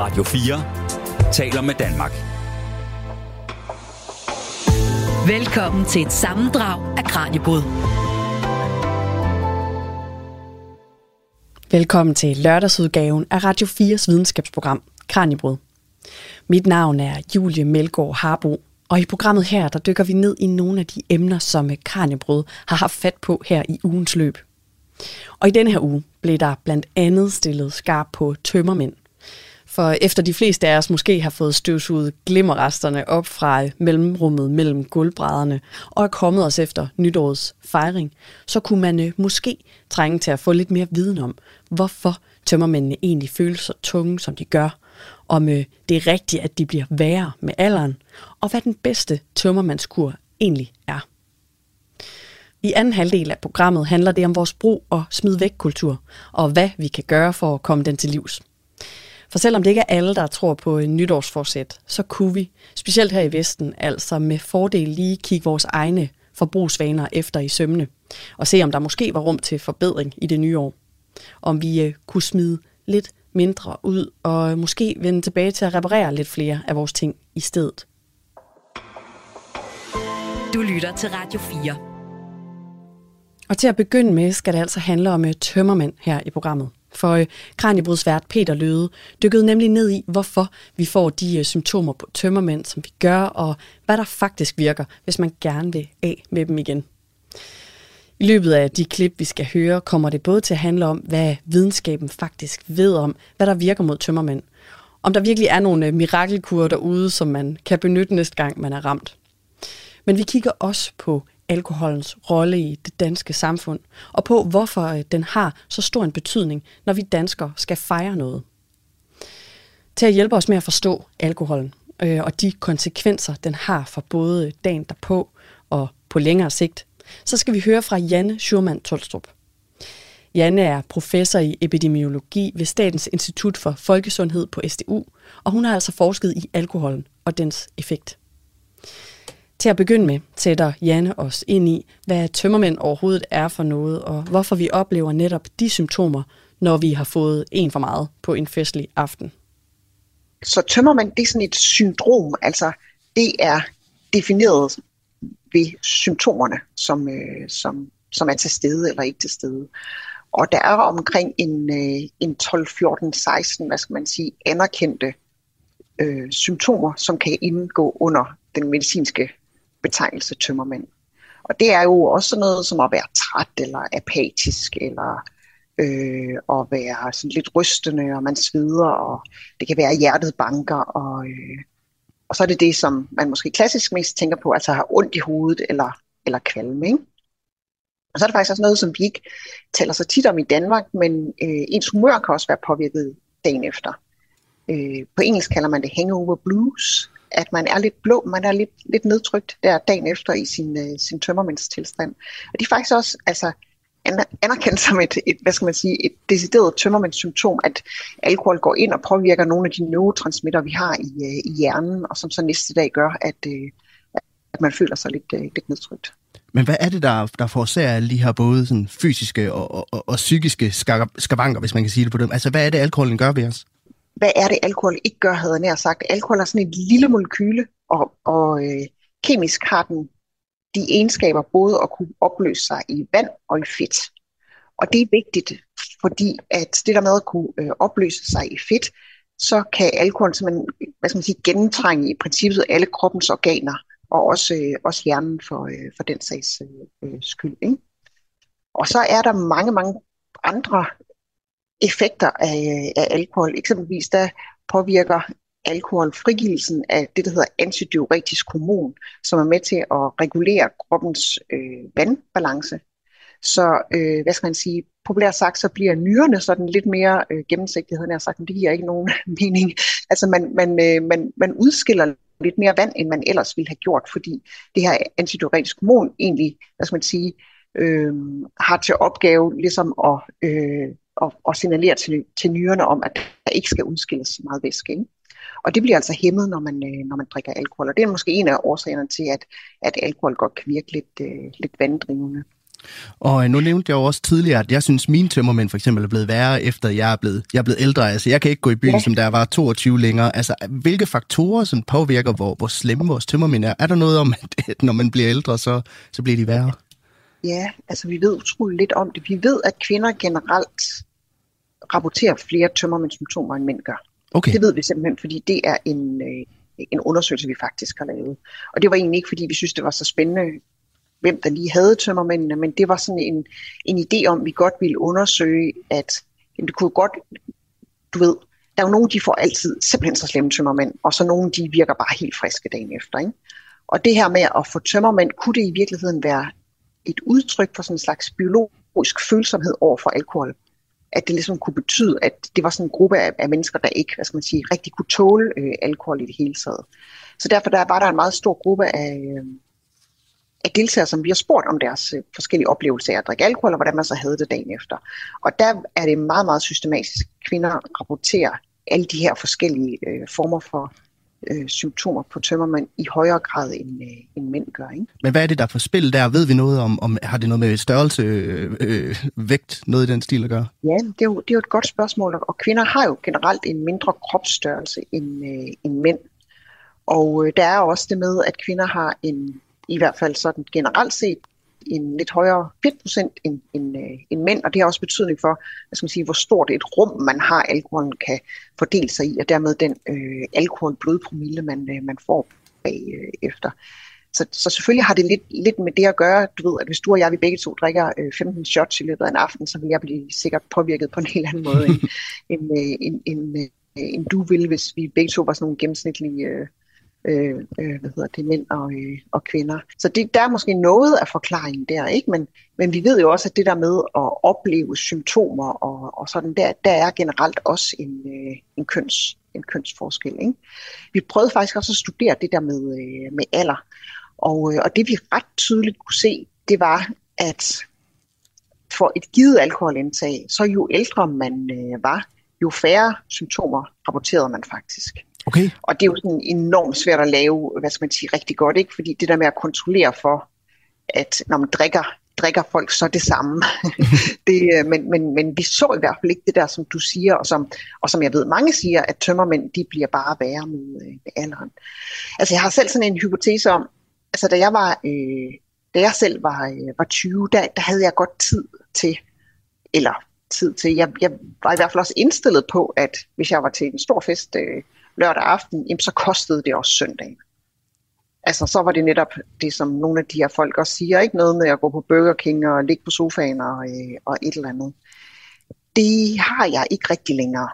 Radio 4 taler med Danmark. Velkommen til et sammendrag af Kranjebrud. Velkommen til lørdagsudgaven af Radio 4's videnskabsprogram Kranjebrud. Mit navn er Julie Melgaard Harbo, og i programmet her, der dykker vi ned i nogle af de emner, som Kranjebrud har haft fat på her i ugens løb. Og i denne her uge blev der blandt andet stillet skarp på tømmermænd. For efter de fleste af os måske har fået støvsuget glimmerresterne op fra mellemrummet mellem gulvbrædderne og er kommet os efter nytårets fejring, så kunne man øh, måske trænge til at få lidt mere viden om, hvorfor tømmermændene egentlig føles så tunge, som de gør, om øh, det er rigtigt, at de bliver værre med alderen, og hvad den bedste tømmermandskur egentlig er. I anden halvdel af programmet handler det om vores brug og smid væk kultur, og hvad vi kan gøre for at komme den til livs. For selvom det ikke er alle, der tror på en nytårsforsæt, så kunne vi, specielt her i Vesten, altså med fordel lige kigge vores egne forbrugsvaner efter i sømne, og se om der måske var rum til forbedring i det nye år. Om vi øh, kunne smide lidt mindre ud, og måske vende tilbage til at reparere lidt flere af vores ting i stedet. Du lytter til Radio 4. Og til at begynde med skal det altså handle om øh, tømmermænd her i programmet. For øh, Kranjebrudsvært Peter Løde dykkede nemlig ned i, hvorfor vi får de øh, symptomer på tømmermænd, som vi gør, og hvad der faktisk virker, hvis man gerne vil af med dem igen. I løbet af de klip, vi skal høre, kommer det både til at handle om, hvad videnskaben faktisk ved om, hvad der virker mod tømmermænd. Om der virkelig er nogle øh, mirakelkurer derude, som man kan benytte næste gang, man er ramt. Men vi kigger også på alkoholens rolle i det danske samfund, og på hvorfor øh, den har så stor en betydning, når vi danskere skal fejre noget. Til at hjælpe os med at forstå alkoholen øh, og de konsekvenser, den har for både dagen derpå og på længere sigt, så skal vi høre fra Janne Schurman Tolstrup. Janne er professor i epidemiologi ved Statens Institut for Folkesundhed på SDU, og hun har altså forsket i alkoholen og dens effekt. Til at begynde med sætter Janne os ind i, hvad tømmermænd overhovedet er for noget, og hvorfor vi oplever netop de symptomer, når vi har fået en for meget på en festlig aften. Så tømmermænd, det er sådan et syndrom, altså det er defineret ved symptomerne, som, øh, som, som er til stede eller ikke til stede. Og der er omkring en, øh, en 12, 14, 16, hvad skal man sige, anerkendte øh, symptomer, som kan indgå under den medicinske betegnelse tømmermænd. Og det er jo også noget som at være træt eller apatisk eller øh, at være sådan lidt rystende, og man sveder, og det kan være hjertet banker, og, øh, og så er det det, som man måske klassisk mest tænker på, altså har ondt i hovedet eller, eller kvalme. Ikke? Og så er det faktisk også noget, som vi ikke taler så tit om i Danmark, men øh, ens humør kan også være påvirket dagen efter. Øh, på engelsk kalder man det hangover blues, at man er lidt blå, man er lidt, lidt nedtrykt der dagen efter i sin, øh, sin tømmermændstilstand. Og det er faktisk også altså, anerkendt som et, et, hvad skal man sige, et decideret tømmermændssymptom, at alkohol går ind og påvirker nogle af de neurotransmitter, vi har i, øh, i hjernen, og som så næste dag gør, at, øh, at man føler sig lidt, øh, lidt nedtrykt. Men hvad er det, der, der forårsager alle de her både sådan fysiske og, og, og psykiske skavanker, hvis man kan sige det på dem? Altså, hvad er det, alkoholen gør ved os? Hvad er det, alkohol ikke gør, havde jeg nær sagt. Alkohol er sådan et lille molekyle, og, og øh, kemisk har den de egenskaber både at kunne opløse sig i vand og i fedt. Og det er vigtigt, fordi at det der med at kunne øh, opløse sig i fedt, så kan alkohol simpelthen hvad skal man sige, gennemtrænge i princippet alle kroppens organer, og også, øh, også hjernen for, øh, for den sags øh, øh skyld. Ikke? Og så er der mange, mange andre effekter af, af alkohol. Eksempelvis der påvirker alkohol frigivelsen af det, der hedder antidiuretisk hormon, som er med til at regulere kroppens øh, vandbalance. Så øh, hvad skal man sige, populært sagt, så bliver nyrerne sådan lidt mere øh, gennemsigtighed, jeg sagt, men det giver ikke nogen mening. Altså man, man, øh, man, man udskiller lidt mere vand, end man ellers ville have gjort, fordi det her antidiuretisk hormon egentlig, hvad skal man sige, øh, har til opgave ligesom at øh, og, og signalere til, til nyrerne om, at der ikke skal udskilles så meget væske. Ikke? Og det bliver altså hæmmet, når man, øh, når man drikker alkohol. Og det er måske en af årsagerne til, at, at alkohol godt kan virke lidt, øh, lidt vanddrivende. Og øh, nu nævnte jeg jo også tidligere, at jeg synes, mine tømmermænd for eksempel er blevet værre, efter jeg er blevet, jeg er blevet ældre. Altså, jeg kan ikke gå i byen, ja. som der var 22 længere. Altså, hvilke faktorer som påvirker, hvor, hvor slemme vores tømmermænd er? Er der noget om, at når man bliver ældre, så, så bliver de værre? Ja, altså vi ved utroligt lidt om det. Vi ved, at kvinder generelt rapporterer flere tømmermændssymptomer, end mænd gør. Okay. Det ved vi simpelthen, fordi det er en, øh, en undersøgelse, vi faktisk har lavet. Og det var egentlig ikke, fordi vi synes, det var så spændende, hvem der lige havde tømmermændene, men det var sådan en, en idé om, at vi godt ville undersøge, at jamen, det kunne godt, du ved, der er jo nogen, de får altid simpelthen så slemme tømmermænd, og så nogen, de virker bare helt friske dagen efter. Ikke? Og det her med at få tømmermænd, kunne det i virkeligheden være et udtryk for sådan en slags biologisk følsomhed over for alkohol? At det ligesom kunne betyde, at det var sådan en gruppe af, af mennesker, der ikke, hvad skal man sige, rigtig kunne tåle øh, alkohol i det hele taget. Så derfor der var der en meget stor gruppe af, øh, af deltagere, som vi har spurgt om deres øh, forskellige oplevelser af at drikke alkohol, og hvordan man så havde det dagen efter. Og der er det meget, meget systematisk. Kvinder rapporterer alle de her forskellige øh, former for øh, symptomer på tømmermænd i højere grad, end, øh, end mænd gør. Ikke? Men hvad er det, der er for spil der? Ved vi noget om, om har det noget med størrelse, øh, øh, vægt, noget i den stil at gøre? Ja, det er, jo, det er jo et godt spørgsmål, og kvinder har jo generelt en mindre kropsstørrelse end, øh, end mænd. Og øh, der er også det med, at kvinder har en i hvert fald sådan generelt set en lidt højere fedtprocent end, end, øh, end mænd, og det har også betydning for, hvad skal man sige, hvor stort et rum man har, alkoholen kan fordele sig i, og dermed den øh, alkoholblodpromille, man, øh, man får bagefter. Øh, så, så selvfølgelig har det lidt, lidt med det at gøre, du ved, at hvis du og jeg, vi begge to drikker øh, 15 shots i løbet af en aften, så vil jeg blive sikkert påvirket på en helt anden måde, end, end, øh, end, end, øh, end du vil, hvis vi begge to var sådan nogle gennemsnitlige øh, øh, øh, hvad hedder det, mænd og, øh, og kvinder. Så det, der er måske noget af forklaringen der, ikke? Men, men vi ved jo også, at det der med at opleve symptomer og, og sådan, der, der er generelt også en, øh, en, køns, en kønsforskel. Ikke? Vi prøvede faktisk også at studere det der med, øh, med alder, og, øh, og det vi ret tydeligt kunne se, det var, at for et givet alkoholindtag, så jo ældre man øh, var, jo færre symptomer rapporterede man faktisk. Okay. Og det er jo sådan enormt svært at lave, hvad skal man sige, rigtig godt, ikke? Fordi det der med at kontrollere for, at når man drikker, drikker folk så det samme. det, øh, men, men, men vi så i hvert fald ikke det der, som du siger, og som, og som jeg ved, mange siger, at tømmermænd, de bliver bare værre med, øh, med alderen. Altså jeg har selv sådan en hypotese om, altså da jeg var, øh, da jeg selv var, øh, var 20, der, der havde jeg godt tid til, eller tid til, jeg, jeg var i hvert fald også indstillet på, at hvis jeg var til en stor fest, øh, lørdag aften, jamen, så kostede det også søndagen. Altså, så var det netop det, som nogle af de her folk også siger, ikke noget med at gå på Burger King og ligge på sofaen og, øh, og et eller andet. Det har jeg ikke rigtig længere,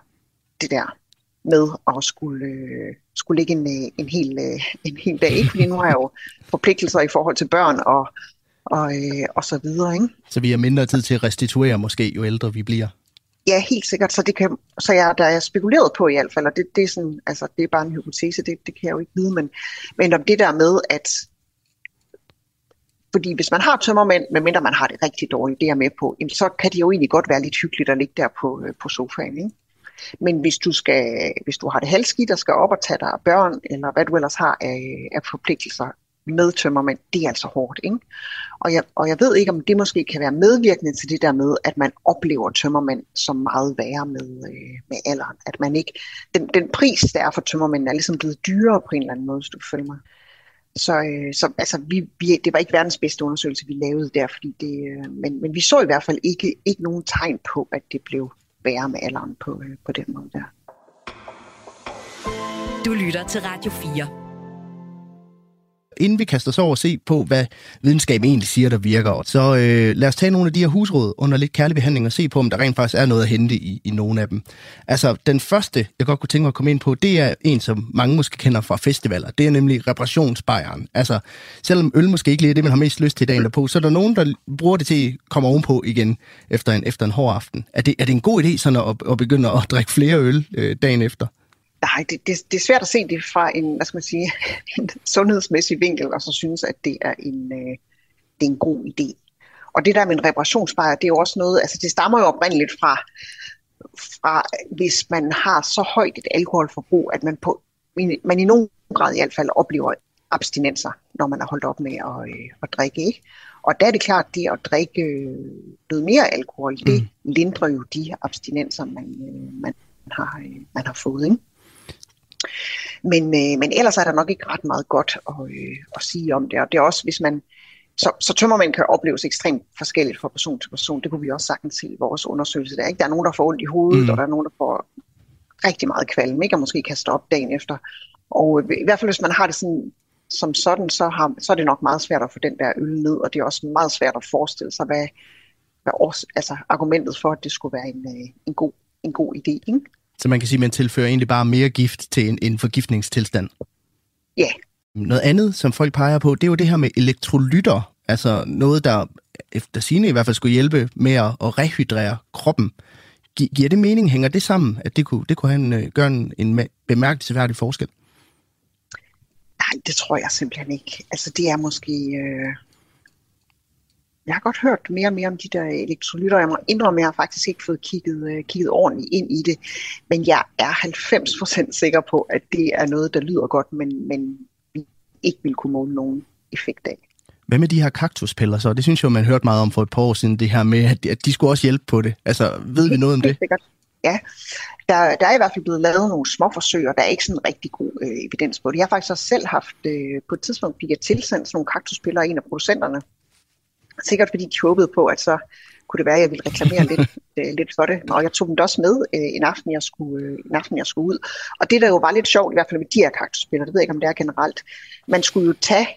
det der med at skulle, øh, skulle ligge en, øh, en, hel, øh, en hel dag. Ikke? Fordi nu har jeg jo forpligtelser i forhold til børn og, og, øh, og så videre. Ikke? Så vi har mindre tid til at restituere måske, jo ældre vi bliver? Ja, helt sikkert. Så, det kan, så jeg, der er spekuleret på i hvert fald, og det, det, er sådan, altså, det er bare en hypotese, det, det kan jeg jo ikke vide, men, men om det der med, at fordi hvis man har tømmermænd, medmindre man har det rigtig dårligt, det er med på, så kan det jo egentlig godt være lidt hyggeligt at ligge der på, øh, på sofaen. Ikke? Men hvis du, skal, hvis du har det halvskidt og skal op og tage dig børn, eller hvad du ellers har af, af forpligtelser, med tømmermænd, det er altså hårdt. Ikke? Og, jeg, og jeg ved ikke, om det måske kan være medvirkende til det der med, at man oplever tømmermænd som meget værre med, øh, med alderen. At man ikke, den, den pris, der er for tømmermænd, er ligesom blevet dyrere på en eller anden måde, hvis du følger mig. Så, øh, så altså, vi, vi, det var ikke verdens bedste undersøgelse, vi lavede der, fordi det, øh, men, men vi så i hvert fald ikke, ikke nogen tegn på, at det blev værre med alderen på, øh, på den måde der. Du lytter til Radio 4 inden vi kaster os over og se på, hvad videnskaben egentlig siger, der virker, så øh, lad os tage nogle af de her husråd under lidt kærlig behandling og se på, om der rent faktisk er noget at hente i, i nogle af dem. Altså, den første, jeg godt kunne tænke mig at komme ind på, det er en, som mange måske kender fra festivaler. Det er nemlig reparationsbejeren. Altså, selvom øl måske ikke lige er det, man har mest lyst til dagen derpå, så er der nogen, der bruger det til at komme ovenpå igen efter en, efter en hård aften. Er det, er det en god idé sådan at, at begynde at drikke flere øl øh, dagen efter? Nej, det, det, det er svært at se det fra en, hvad skal man sige, en sundhedsmæssig vinkel, og så synes, at det er en, øh, det er en god idé. Og det der med en reparationsbajer, det er jo også noget, altså det stammer jo oprindeligt fra, fra hvis man har så højt et alkoholforbrug, at man, på, man i nogen grad i hvert fald oplever abstinenser, når man er holdt op med at, øh, at drikke. Ikke? Og der er det klart, det at drikke øh, noget mere alkohol, mm. det lindrer jo de abstinenser, man, øh, man, har, øh, man har fået. Ikke? Men, øh, men ellers er der nok ikke ret meget godt at, øh, at sige om det. Og det er også, hvis man, så, så tømmermænd kan opleves ekstremt forskelligt fra person til person. Det kunne vi også sagtens se i vores undersøgelse. Der, ikke? der er nogen, der får ondt i hovedet, mm. og der er nogen, der får rigtig meget kvalme, ikke? og måske kaster op dagen efter. Og i hvert fald, hvis man har det sådan, som sådan, så, har, så er det nok meget svært at få den der øl ned, og det er også meget svært at forestille sig, hvad, hvad også, altså argumentet for, at det skulle være en, øh, en, god, en god idé. Ikke? Så man kan sige, at man tilfører egentlig bare mere gift til en, en forgiftningstilstand? Ja. Noget andet, som folk peger på, det er jo det her med elektrolytter. Altså noget, der efter sine i hvert fald skulle hjælpe med at, at rehydrere kroppen. Gi- giver det mening? Hænger det sammen, at det kunne, det kunne have en, øh, gøre en, en bemærkelsesværdig forskel? Nej, det tror jeg simpelthen ikke. Altså det er måske... Øh... Jeg har godt hørt mere og mere om de der elektrolytter. Jeg må indrømme, at jeg har faktisk ikke fået kigget, øh, kigget ordentligt ind i det. Men jeg er 90% sikker på, at det er noget, der lyder godt, men, men vi ikke vil kunne måle nogen effekt af. Hvad med de her kaktuspiller så? Det synes jeg, man hørte meget om for et par år siden, det her med, at de skulle også hjælpe på det. Altså, ved vi noget om det? Sikkert. Ja, der, der er i hvert fald blevet lavet nogle små forsøg, og der er ikke sådan rigtig god øh, evidens på det. Jeg har faktisk også selv haft, øh, på et tidspunkt fik jeg tilsendt sådan nogle kaktuspiller af en af producenterne. Sikkert fordi de håbede på, at så kunne det være, at jeg ville reklamere lidt, øh, lidt for det. Og jeg tog dem også med øh, en, aften, jeg skulle, øh, en aften, jeg skulle ud. Og det, der jo var lidt sjovt, i hvert fald med de her kaktuspiller, det ved jeg ikke, om det er generelt, man skulle jo tage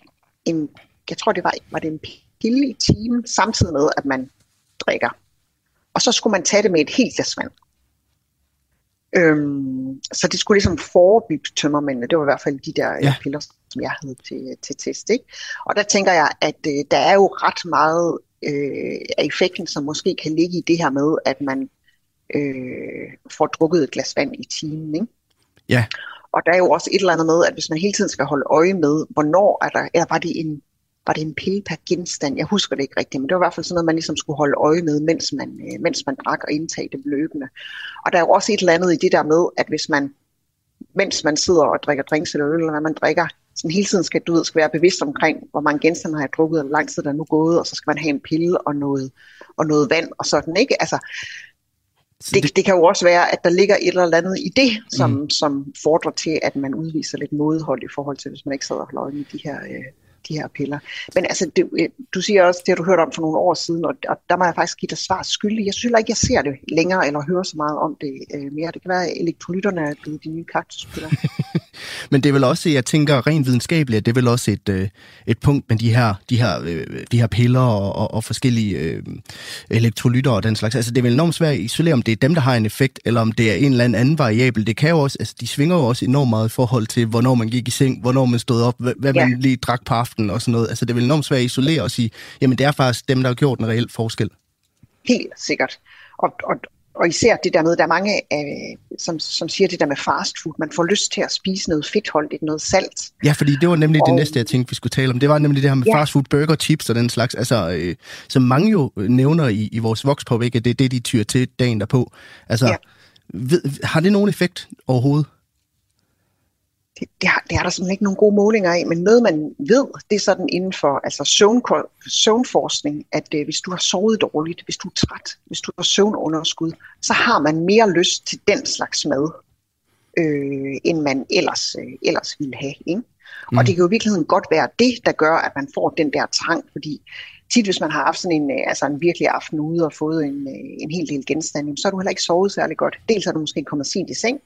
en jeg tror det var, var det en pille i timen, samtidig med, at man drikker. Og så skulle man tage det med et helt glas vand. Øhm, så det skulle ligesom forebygge tømmermændene. Det var i hvert fald de der ja. piller, som jeg havde til, til test. Ikke? Og der tænker jeg, at øh, der er jo ret meget øh, af effekten, som måske kan ligge i det her med, at man øh, får drukket et glas vand i timen. Ikke? Ja. Og der er jo også et eller andet med, at hvis man hele tiden skal holde øje med, hvornår er der, eller var det en var det en pille per genstand? Jeg husker det ikke rigtigt, men det var i hvert fald sådan noget, man ligesom skulle holde øje med, mens man, øh, mens man drak og indtage det løbende. Og der er jo også et eller andet i det der med, at hvis man, mens man sidder og drikker drinks eller øl, eller hvad man drikker, sådan hele tiden skal, du ved, skal være bevidst omkring, hvor mange genstande har jeg drukket, og hvor lang tid der er nu gået, og så skal man have en pille og noget, og noget vand og sådan, ikke? Altså, det, det, det kan jo også være, at der ligger et eller andet i det, som, mm. som fordrer til, at man udviser lidt modhold i forhold til, hvis man ikke sidder og holder øje med de her øh, de her piller. Men altså, det, øh, du siger også, det har du hørt om for nogle år siden, og, og der må jeg faktisk give dig svar skyldig. Jeg synes ikke, jeg ser det længere, eller hører så meget om det øh, mere. Det kan være, at elektrolytterne er blevet de nye kaktuspiller. Men det er vel også, jeg tænker rent videnskabeligt, at det er vel også et, øh, et punkt med de her, de her, øh, de her piller og, og, og forskellige øh, elektrolytter og den slags. Altså det er vel enormt svært at isolere, om det er dem, der har en effekt, eller om det er en eller anden variabel. Det kan jo også, altså de svinger jo også enormt meget i forhold til, hvornår man gik i seng, hvornår man stod op, hvad, hvad ja. man lige drak på aftenen og sådan noget. Altså det er vel enormt svært at isolere og sige, jamen det er faktisk dem, der har gjort en reel forskel. Helt sikkert. Og, og, og især det der med, der er mange, øh, som, som siger det der med fast food. Man får lyst til at spise noget fedtholdigt, noget salt. Ja, fordi det var nemlig og, det næste, jeg tænkte, vi skulle tale om. Det var nemlig det her med ja. fast food, burger, chips og den slags. Altså, øh, som mange jo nævner i, i vores vokspåvæg, at det er det, de tyrer til dagen derpå. Altså, ja. ved, har det nogen effekt overhovedet? Det, det, har, det har der simpelthen ikke nogen gode målinger af, men noget man ved, det er sådan inden for altså søvn, søvnforskning, at øh, hvis du har sovet dårligt, hvis du er træt, hvis du har søvnunderskud, så har man mere lyst til den slags mad, øh, end man ellers, øh, ellers ville have. Ikke? Mm. Og det kan jo i virkeligheden godt være det, der gør, at man får den der trang, fordi tit hvis man har haft sådan en, øh, altså en virkelig aften ude og fået en, øh, en hel del genstande, så har du heller ikke sovet særlig godt. Dels har du måske kommet sent i seng,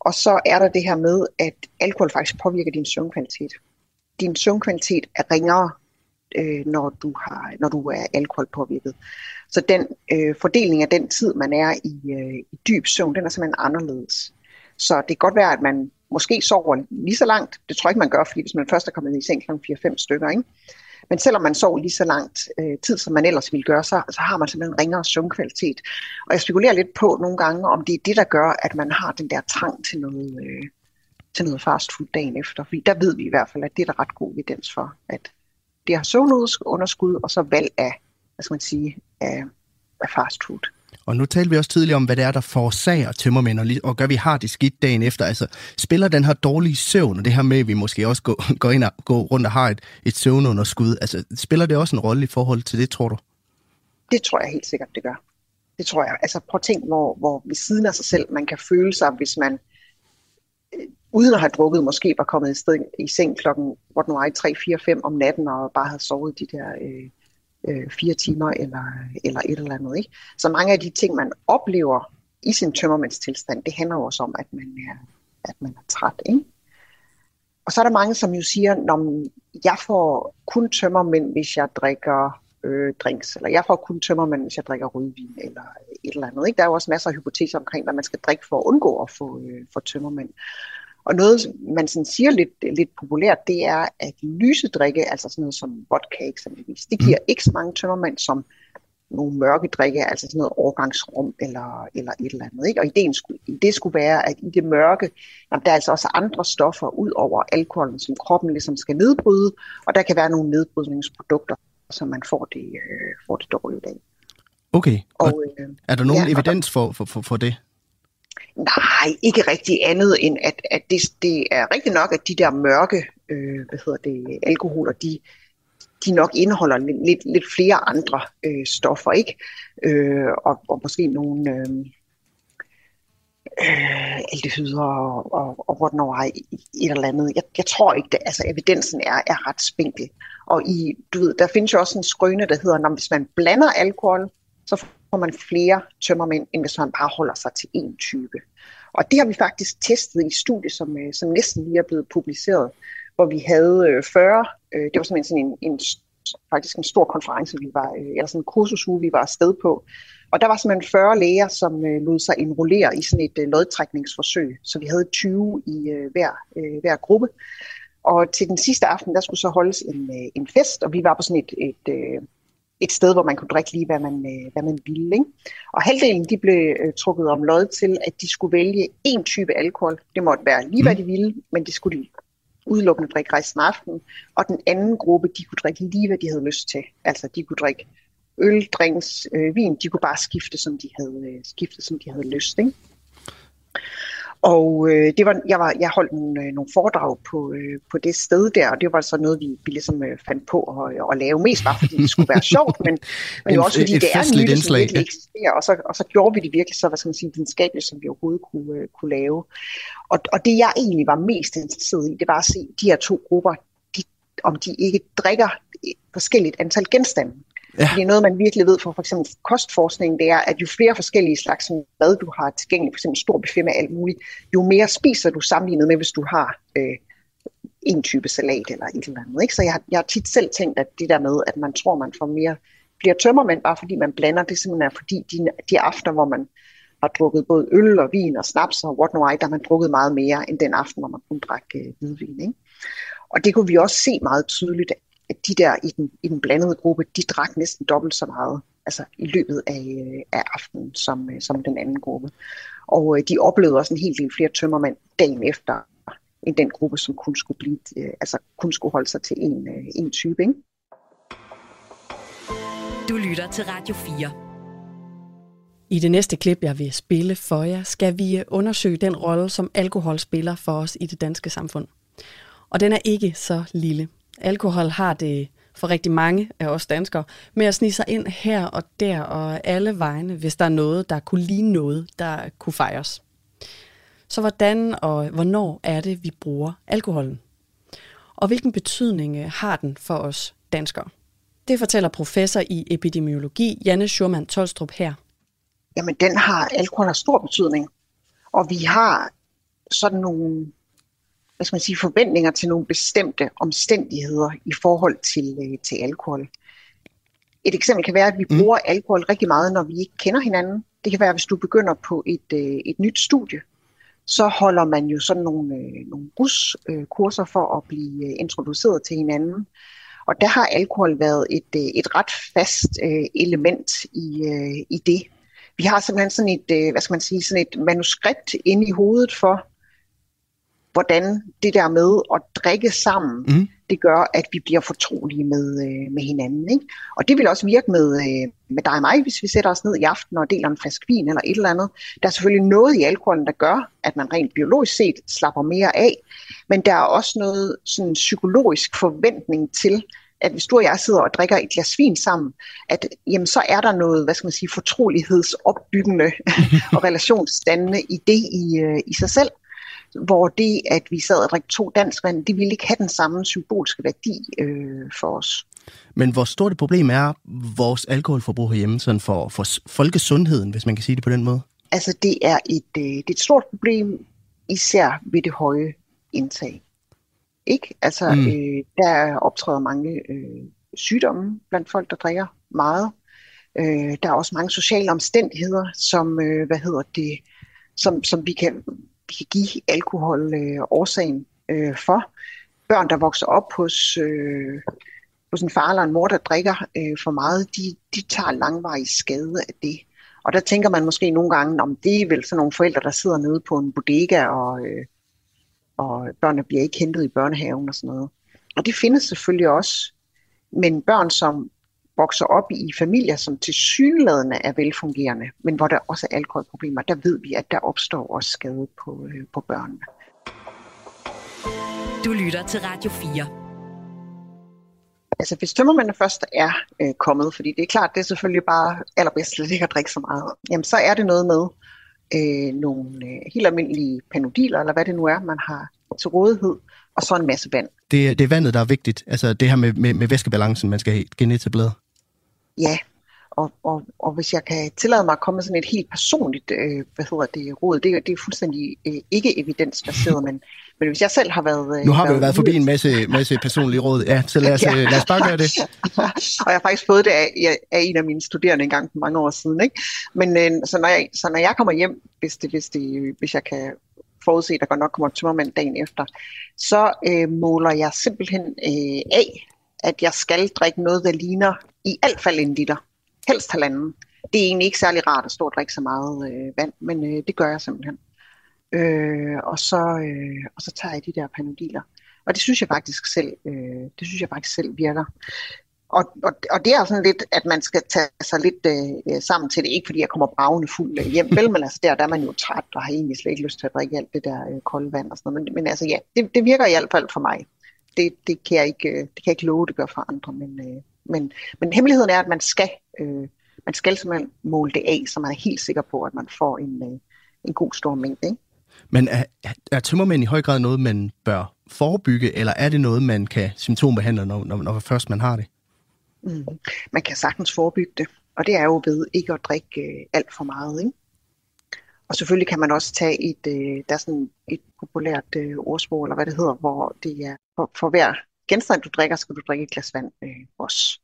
og så er der det her med, at alkohol faktisk påvirker din søvnkvalitet. Din søvnkvalitet er ringere, øh, når, du har, når du er alkoholpåvirket. Så den øh, fordeling af den tid, man er i, øh, i dyb søvn, den er simpelthen anderledes. Så det kan godt være, at man måske sover lige så langt. Det tror jeg ikke, man gør, fordi hvis man først er kommet i seng kl. 4-5 stykker, ikke? Men selvom man sover lige så langt øh, tid, som man ellers ville gøre, så, så har man simpelthen ringere søvnkvalitet. Og jeg spekulerer lidt på nogle gange, om det er det, der gør, at man har den der trang til noget, øh, til noget fast food dagen efter. Fordi der ved vi i hvert fald, at det er der ret god evidens for, at det har søvnunderskud, og så valg af, hvad skal man sige, af, af fast food. Og nu talte vi også tidligere om, hvad det er, der forårsager tømmermænd, og, og gør, at vi har det skidt dagen efter. Altså, spiller den her dårlige søvn, og det her med, at vi måske også går, går ind og går rundt og har et, et søvnunderskud, altså, spiller det også en rolle i forhold til det, tror du? Det tror jeg helt sikkert, det gør. Det tror jeg. Altså prøv at tænke, hvor, hvor ved siden af sig selv man kan føle sig, hvis man øh, uden at have drukket, måske var kommet i, sted, i seng klokken, hvor den var 3, 4, 5 om natten, og bare havde sovet de der øh, øh, fire timer eller, eller et eller andet. Ikke? Så mange af de ting, man oplever i sin tømmermandstilstand, det handler også om, at man er, at man er træt. Ikke? Og så er der mange, som jo siger, at jeg får kun tømmermænd, hvis jeg drikker øh, drinks, eller jeg får kun tømmermænd, hvis jeg drikker rødvin, eller et eller andet. Ikke? Der er jo også masser af hypoteser omkring, hvad man skal drikke for at undgå at få, øh, få tømmermænd. Og noget, man sådan siger lidt, lidt populært, det er, at lyse drikke, altså sådan noget som vodka eksempelvis, det giver mm. ikke så mange tømmermænd som nogle mørke drikke, altså sådan noget overgangsrum eller, eller et eller andet. Ikke? Og ideen skulle, det skulle være, at i det mørke, jamen, der er altså også andre stoffer ud over alkoholen, som kroppen ligesom skal nedbryde, og der kan være nogle nedbrydningsprodukter, så man får det, øh, får det dårligt af. Okay, og, og øh, er der nogen ja, evidens for, for, for, for det? Nej, ikke rigtig andet end, at, at det, det er rigtigt nok, at de der mørke øh, hvad hedder det, alkoholer, de, de nok indeholder lidt, lidt flere andre øh, stoffer, ikke? Øh, og, og måske nogle øh, øh, aldehyder og, og, og whatnot, et eller andet. Jeg, jeg tror ikke, det, altså evidensen er, er ret spinkel. Og i, du ved, der findes jo også en skrøne, der hedder, når hvis man blander alkohol, så får man flere tømmermænd, end hvis man bare holder sig til én type. Og det har vi faktisk testet i studie, som, øh, som næsten lige er blevet publiceret, hvor vi havde øh, 40, øh, det var simpelthen sådan en, en faktisk en stor konference, vi var, eller sådan en kursusuge, vi var afsted på. Og der var simpelthen 40 læger, som øh, lod sig enrollere i sådan et øh, lodtrækningsforsøg. Så vi havde 20 i øh, hver, øh, hver gruppe. Og til den sidste aften, der skulle så holdes en, øh, en fest, og vi var på sådan et, et, øh, et sted, hvor man kunne drikke lige, hvad man, øh, hvad man ville. Ikke? Og halvdelen de blev øh, trukket om lod til, at de skulle vælge en type alkohol. Det måtte være lige, hvad de ville, men det skulle de udelukkende drikke resten af aftenen. Og den anden gruppe, de kunne drikke lige, hvad de havde lyst til. Altså, de kunne drikke øl, drinks, øh, vin. De kunne bare skifte, som de havde, øh, skifte, som de havde lyst. Ikke? Og øh, det var, jeg, var, jeg holdt nogle, øh, nogle foredrag på, øh, på det sted der, og det var så noget, vi, vi ligesom øh, fandt på at, at lave. Mest bare fordi det skulle være sjovt, men, men jo også fordi et det er en myte, som virkelig eksisterer. Og så, og så gjorde vi det virkelig så, hvad skal man sige, videnskabeligt, som vi overhovedet kunne, øh, kunne lave. Og, og det jeg egentlig var mest interesseret i, det var at se de her to grupper, de, om de ikke drikker forskelligt antal genstande. Ja. Fordi noget, man virkelig ved fra for eksempel kostforskning, det er, at jo flere forskellige slags mad, du har tilgængeligt, for eksempel stor buffet med alt muligt, jo mere spiser du sammenlignet med, hvis du har øh, en type salat eller et eller andet. Ikke? Så jeg, jeg har tit selv tænkt, at det der med, at man tror, man får mere, bliver tømmermænd, bare fordi man blander, det simpelthen er fordi de, de aftener, hvor man har drukket både øl og vin og snaps og what no I, der har man drukket meget mere end den aften, hvor man kun drak øh, hvidvin. Ikke? Og det kunne vi også se meget tydeligt, at de der i den, i den blandede gruppe, de drak næsten dobbelt så meget altså i løbet af, øh, af aftenen som, øh, som den anden gruppe. Og øh, de oplevede også en helt del flere tømmermænd dagen efter, end den gruppe, som kun skulle, blive, altså kun skulle holde sig til en, en type. Ikke? Du lytter til Radio 4. I det næste klip, jeg vil spille for jer, skal vi undersøge den rolle, som alkohol spiller for os i det danske samfund. Og den er ikke så lille. Alkohol har det for rigtig mange af os danskere med at snige sig ind her og der og alle vegne, hvis der er noget, der kunne ligne noget, der kunne fejres. Så hvordan og hvornår er det, vi bruger alkoholen? Og hvilken betydning øh, har den for os danskere? Det fortæller professor i epidemiologi Janne Schurman Tolstrup her. Jamen, den har alkohol har stor betydning. Og vi har sådan nogle hvad skal man sige, forventninger til nogle bestemte omstændigheder i forhold til, øh, til alkohol. Et eksempel kan være, at vi mm. bruger alkohol rigtig meget, når vi ikke kender hinanden. Det kan være, hvis du begynder på et, øh, et nyt studie, så holder man jo sådan nogle, øh, nogle ruskurser for at blive øh, introduceret til hinanden. Og der har alkohol været et, øh, et ret fast øh, element i, øh, i det. Vi har simpelthen sådan et, øh, hvad skal man sige, sådan et manuskript inde i hovedet for, hvordan det der med at drikke sammen, mm. det gør, at vi bliver fortrolige med, øh, med hinanden. Ikke? Og det vil også virke med, øh, med dig og mig, hvis vi sætter os ned i aften og deler en flaske vin eller et eller andet. Der er selvfølgelig noget i alkoholen, der gør, at man rent biologisk set slapper mere af, men der er også noget sådan psykologisk forventning til, at hvis du og jeg sidder og drikker et glas vin sammen, at jamen, så er der noget, hvad skal man sige, fortrolighedsopbyggende og relationsdannende i det i, øh, i sig selv hvor det, at vi sad og drikke to dansk vand, det ville ikke have den samme symbolske værdi øh, for os. Men hvor stort et problem er vores alkoholforbrug herhjemme sådan for, for folkesundheden, hvis man kan sige det på den måde? Altså, det er et, øh, det er et stort problem, især ved det høje indtag. Ikke? Altså, mm. øh, der optræder mange øh, sygdomme blandt folk, der drikker meget. Øh, der er også mange sociale omstændigheder, som, øh, hvad hedder det, som, som vi kan vi kan give alkohol øh, årsagen øh, for. Børn, der vokser op hos, øh, hos en far eller en mor, der drikker øh, for meget, de, de tager langvarig skade af det. Og der tænker man måske nogle gange, om det er vel sådan nogle forældre, der sidder nede på en bodega, og, øh, og børnene bliver ikke hentet i børnehaven og sådan noget. Og det findes selvfølgelig også. Men børn, som vokser op i familier, som til synlædende er velfungerende, men hvor der også er alkoholproblemer, der ved vi, at der opstår også skade på, øh, på børnene. Du lytter til Radio 4. Altså hvis tømmermændene først er øh, kommet, fordi det er klart, det er selvfølgelig bare allerbedst slet ikke at drikke så meget, jamen så er det noget med øh, nogle øh, helt almindelige panodiler, eller hvad det nu er, man har til rådighed, og så en masse vand. Det, det er vandet, der er vigtigt. Altså det her med, med, med væskebalancen, man skal have genetableret. Ja, og, og, og hvis jeg kan tillade mig at komme med sådan et helt personligt øh, hvad hedder det, råd, det, det er fuldstændig øh, ikke evidensbaseret, men, men hvis jeg selv har været... Øh, nu har vi jo været forbi en masse, masse personlige råd, ja, så lad os, ja. lad os bare gøre det. og jeg har faktisk fået det af, af en af mine studerende en gang for mange år siden. Ikke? Men øh, så, når jeg, så når jeg kommer hjem, hvis, det, hvis, det, hvis jeg kan forudse, at der godt nok kommer tømmermænd dagen efter, så øh, måler jeg simpelthen øh, af, at jeg skal drikke noget, der ligner i alt fald en liter. Helst halvanden. Det er egentlig ikke særlig rart at stå og drikke så meget øh, vand, men øh, det gør jeg simpelthen. Øh, og, så, øh, og så tager jeg de der panodiler. Og det synes jeg faktisk selv, øh, det synes jeg faktisk selv virker. Og, og, og det er sådan lidt, at man skal tage sig lidt øh, sammen til det. Ikke fordi jeg kommer bravende fuld øh, hjem, vel, men altså der, der er man jo træt og har egentlig slet ikke lyst til at drikke alt det der øh, kolde vand og sådan noget. Men, men altså ja, det, det virker i hvert fald for mig. Det, det, kan jeg ikke, øh, det kan jeg ikke love, det gør for andre, men, øh, men, men hemmeligheden er, at man skal, øh, man skal simpelthen måle det af, så man er helt sikker på, at man får en, øh, en god stor mængde. Ikke? Men er, er tømmermænd i høj grad noget, man bør forebygge, eller er det noget, man kan symptombehandle, når, når, når først man har det? Mm. Man kan sagtens forebygge det, og det er jo ved ikke at drikke øh, alt for meget. Ikke? Og selvfølgelig kan man også tage et, øh, der er sådan et populært øh, ordsprog, eller hvad det hedder, hvor det er for, for hver genstand, du drikker, skal du drikke et glas vand øh, også.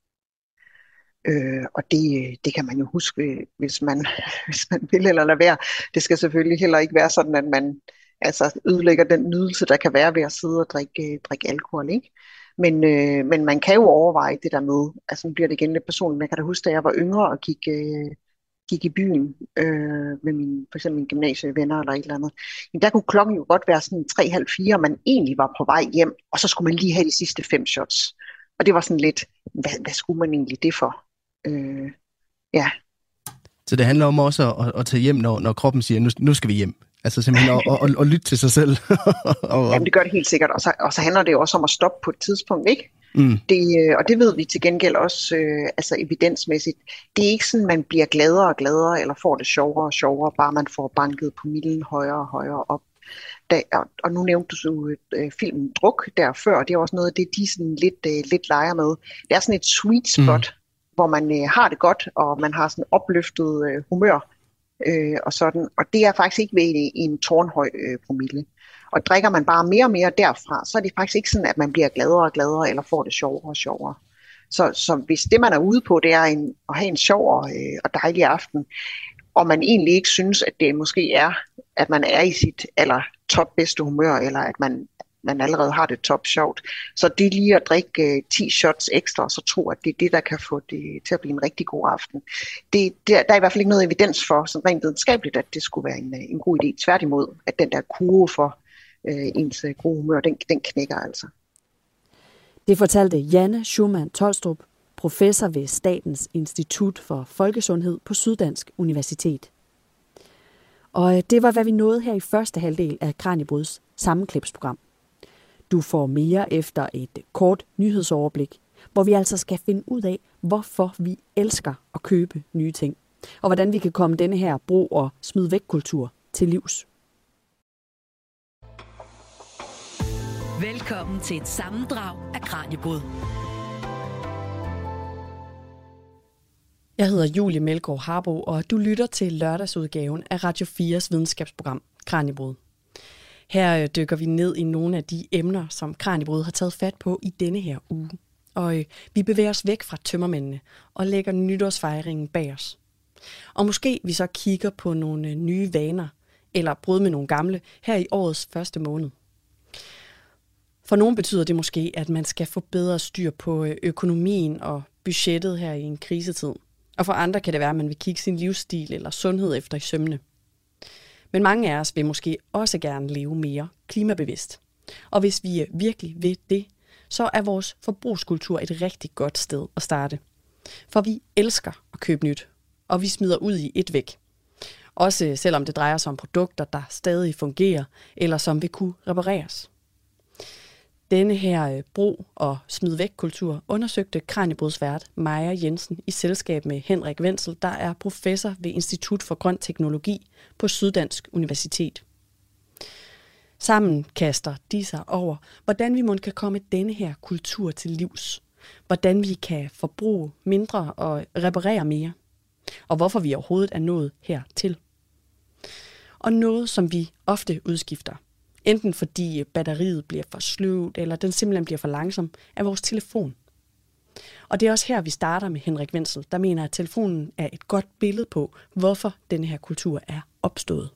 Øh, og det, det kan man jo huske, øh, hvis man, hvis man vil eller lade være. Det skal selvfølgelig heller ikke være sådan, at man altså, ødelægger den nydelse, der kan være ved at sidde og drikke, øh, drikke alkohol. Ikke? Men, øh, men man kan jo overveje det der med, altså nu bliver det igen lidt personligt, men jeg kan da huske, da jeg var yngre og gik, øh, gik i byen øh, med min, for eksempel mine gymnasievenner eller et eller andet, jamen der kunne klokken jo godt være sådan 3-4, og man egentlig var på vej hjem, og så skulle man lige have de sidste fem shots. Og det var sådan lidt, hvad, hvad skulle man egentlig det for? Øh, ja. Så det handler om også at, at tage hjem, når, når kroppen siger, nu, nu skal vi hjem. Altså simpelthen at, at, at lytte til sig selv. og, Jamen det gør det helt sikkert, og så, og så handler det jo også om at stoppe på et tidspunkt, ikke? Mm. Det, øh, og det ved vi til gengæld også øh, altså evidensmæssigt. Det er ikke sådan, man bliver gladere og gladere, eller får det sjovere og sjovere, bare man får banket på milden højere og højere op. Da, og, nu nævnte du øh, filmen Druk der før, det er også noget af det, de sådan lidt, øh, lidt leger med. Det er sådan et sweet spot, mm. hvor man øh, har det godt, og man har sådan opløftet øh, humør, øh, og sådan. Og det er faktisk ikke ved i en tårnhøj øh, promille. Og drikker man bare mere og mere derfra, så er det faktisk ikke sådan, at man bliver gladere og gladere, eller får det sjovere og sjovere. Så, så hvis det, man er ude på, det er en, at have en sjov og, øh, og dejlig aften, og man egentlig ikke synes, at det måske er, at man er i sit aller top bedste humør, eller at man, man allerede har det top sjovt, så det lige at drikke øh, 10 shots ekstra, og så tro, at det er det, der kan få det til at blive en rigtig god aften. Det, det, der er i hvert fald ikke noget evidens for, sådan rent videnskabeligt, at det skulle være en, øh, en god idé. Tværtimod, at den der kurve for øh, ens øh, gode humør, den, den knækker altså. Det fortalte Janne Schumann Tolstrup, professor ved Statens Institut for Folkesundhed på Syddansk Universitet. Og øh, det var, hvad vi nåede her i første halvdel af Kranjebruds sammenklipsprogram. Du får mere efter et kort nyhedsoverblik, hvor vi altså skal finde ud af, hvorfor vi elsker at købe nye ting, og hvordan vi kan komme denne her brug- og smid væk kultur til livs. Velkommen til et sammendrag af Kranjebrud. Jeg hedder Julie Melgaard Harbo, og du lytter til lørdagsudgaven af Radio 4's videnskabsprogram Kranjebrud. Her øh, dykker vi ned i nogle af de emner, som Kranjebrud har taget fat på i denne her uge. Og øh, vi bevæger os væk fra tømmermændene og lægger nytårsfejringen bag os. Og måske vi så kigger på nogle øh, nye vaner, eller brud med nogle gamle, her i årets første måned. For nogen betyder det måske, at man skal få bedre styr på øh, økonomien og budgettet her i en krisetid. Og for andre kan det være, at man vil kigge sin livsstil eller sundhed efter i sømne. Men mange af os vil måske også gerne leve mere klimabevidst. Og hvis vi øh, virkelig vil det, så er vores forbrugskultur et rigtig godt sted at starte. For vi elsker at købe nyt, og vi smider ud i et væk. Også selvom det drejer sig om produkter, der stadig fungerer, eller som vil kunne repareres. Denne her øh, brug- og smid væk kultur undersøgte Kranjebrudsvært Maja Jensen i selskab med Henrik Wenzel, der er professor ved Institut for Grøn Teknologi på Syddansk Universitet. Sammen kaster de sig over, hvordan vi måske kan komme denne her kultur til livs. Hvordan vi kan forbruge mindre og reparere mere. Og hvorfor vi overhovedet er nået hertil. Og noget, som vi ofte udskifter. Enten fordi batteriet bliver for sløvt, eller den simpelthen bliver for langsom, er vores telefon. Og det er også her, vi starter med Henrik Wenzel, der mener, at telefonen er et godt billede på, hvorfor denne her kultur er opstået.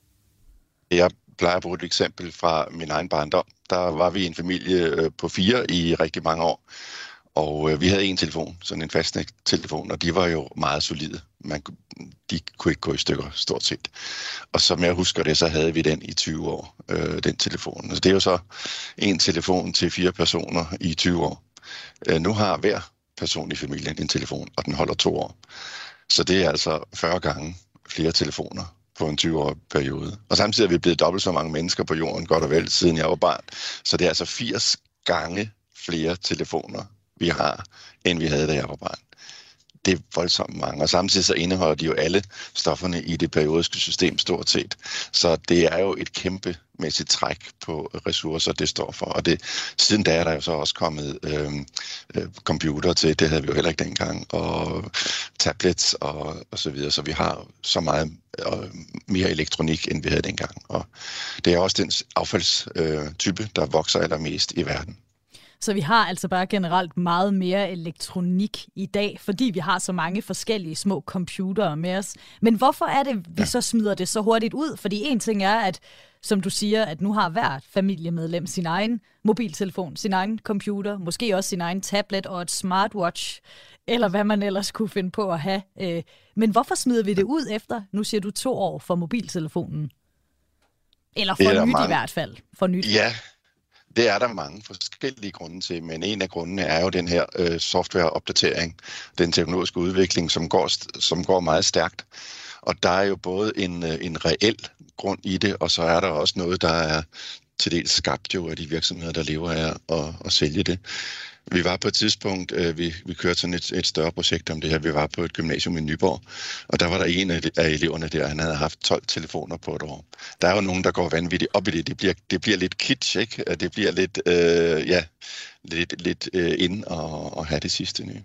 Jeg plejer at bruge et eksempel fra min egen barndom. Der var vi en familie øh, på fire i rigtig mange år. Og øh, vi havde en telefon, sådan en fastnet-telefon, og de var jo meget solide. Man, de kunne ikke gå i stykker, stort set. Og som jeg husker det, så havde vi den i 20 år, øh, den telefon. Så det er jo så en telefon til fire personer i 20 år. Øh, nu har hver person i familien en telefon, og den holder to år. Så det er altså 40 gange flere telefoner på en 20-årig periode. Og samtidig er vi blevet dobbelt så mange mennesker på jorden, godt og vel, siden jeg var barn. Så det er altså 80 gange flere telefoner vi har, end vi havde, da jeg var barn. Det er voldsomt mange, og samtidig så indeholder de jo alle stofferne i det periodiske system stort set. Så det er jo et kæmpe mæssigt træk på ressourcer, det står for. Og det, siden da er der jo så også kommet øhm, øh, computer til, det havde vi jo heller ikke dengang, og tablets og, og så videre, så vi har så meget øh, mere elektronik, end vi havde dengang. Og det er også den affaldstype, øh, der vokser allermest i verden. Så vi har altså bare generelt meget mere elektronik i dag, fordi vi har så mange forskellige små computere med os. Men hvorfor er det, vi så smider det så hurtigt ud? Fordi en ting er, at som du siger, at nu har hvert familiemedlem sin egen mobiltelefon, sin egen computer, måske også sin egen tablet og et smartwatch, eller hvad man ellers kunne finde på at have. Øh, men hvorfor smider vi det ud efter, nu siger du to år for mobiltelefonen? Eller for nyt mange. i hvert fald. For nyt. Ja, det er der mange forskellige grunde til, men en af grundene er jo den her øh, softwareopdatering, den teknologiske udvikling, som går, som går meget stærkt. Og der er jo både en, øh, en reel grund i det, og så er der også noget, der er til dels skabt jo af de virksomheder, der lever af at, at sælge det. Vi var på et tidspunkt, øh, vi, vi kørte sådan et, et større projekt om det her. Vi var på et gymnasium i Nyborg, og der var der en af, eleverne der, han havde haft 12 telefoner på et år. Der er jo nogen, der går vanvittigt op i det. Det bliver, det bliver lidt kitsch, ikke? Det bliver lidt, øh, ja, lidt, lidt øh, ind og, og have det sidste nye.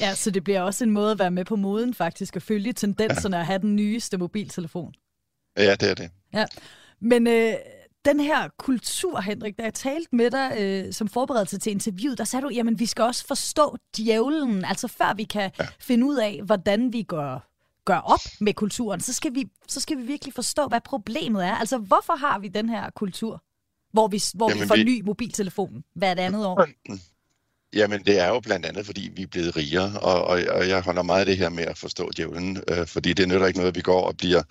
Ja, så det bliver også en måde at være med på moden faktisk, at følge tendenserne ja. at have den nyeste mobiltelefon. Ja, det er det. Ja. Men øh, den her kultur, Henrik, da jeg talte med dig øh, som forberedelse til interviewet, der sagde du, jamen vi skal også forstå djævlen, altså før vi kan ja. finde ud af, hvordan vi gør, gør op med kulturen, så skal, vi, så skal vi virkelig forstå, hvad problemet er. Altså hvorfor har vi den her kultur, hvor vi, hvor jamen, vi får vi... ny mobiltelefon hvert andet år? Jamen, det er jo blandt andet, fordi vi er blevet rigere, og, og, og jeg holder meget af det her med at forstå djævlen, øh, fordi det nytter ikke noget, at vi går og bliver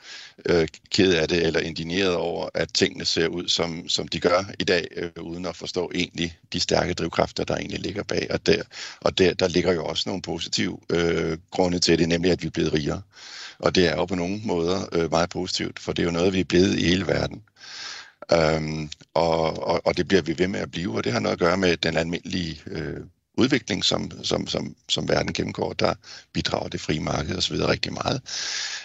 øh, ked af det eller indigneret over, at tingene ser ud, som, som de gør i dag, øh, uden at forstå egentlig de stærke drivkræfter, der egentlig ligger bag. Og der, og der, der ligger jo også nogle positive øh, grunde til det, nemlig at vi er blevet rigere. Og det er jo på nogle måder øh, meget positivt, for det er jo noget, vi er blevet i hele verden. Øhm, og, og, og det bliver vi ved med at blive, og det har noget at gøre med den almindelige øh, udvikling, som, som, som, som verden gennemgår. Der bidrager det frie marked osv. rigtig meget.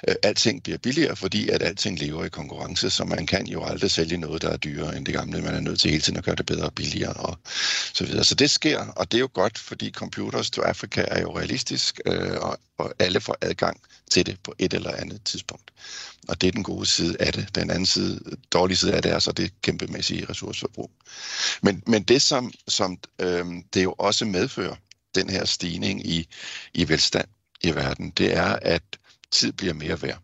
Øh, alting bliver billigere, fordi at alting lever i konkurrence, så man kan jo aldrig sælge noget, der er dyrere end det gamle. Man er nødt til hele tiden at gøre det bedre og billigere og så videre. Så det sker, og det er jo godt, fordi Computers to Africa er jo realistisk, øh, og, og alle får adgang til det på et eller andet tidspunkt. Og det er den gode side af det. Den anden side, dårlige side af det er så det kæmpemæssige ressourceforbrug. Men, men det, som, som øh, det er jo også medfører, den her stigning i, i velstand i verden, det er, at tid bliver mere værd.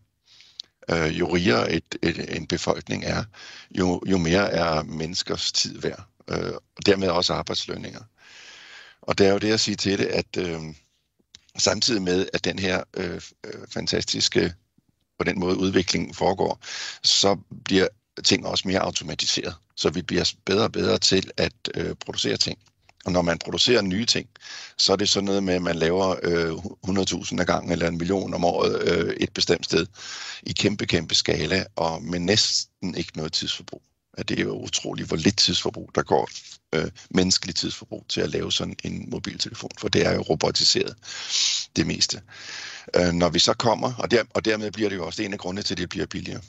Øh, jo rigere et, et, en befolkning er, jo, jo mere er menneskers tid værd. Øh, og dermed også arbejdslønninger. Og det er jo det at sige til det, at øh, samtidig med, at den her øh, øh fantastiske på den måde udviklingen foregår, så bliver ting også mere automatiseret. Så vi bliver bedre og bedre til at øh, producere ting. Og når man producerer nye ting, så er det sådan noget med, at man laver øh, 100.000 af gangen eller en million om året øh, et bestemt sted i kæmpe, kæmpe skala, og med næsten ikke noget tidsforbrug. At det er jo utroligt, hvor lidt tidsforbrug der går, øh, menneskeligt tidsforbrug til at lave sådan en mobiltelefon, for det er jo robotiseret det meste. Øh, når vi så kommer, og, der, og dermed bliver det jo også en af grundene til, at det bliver billigere.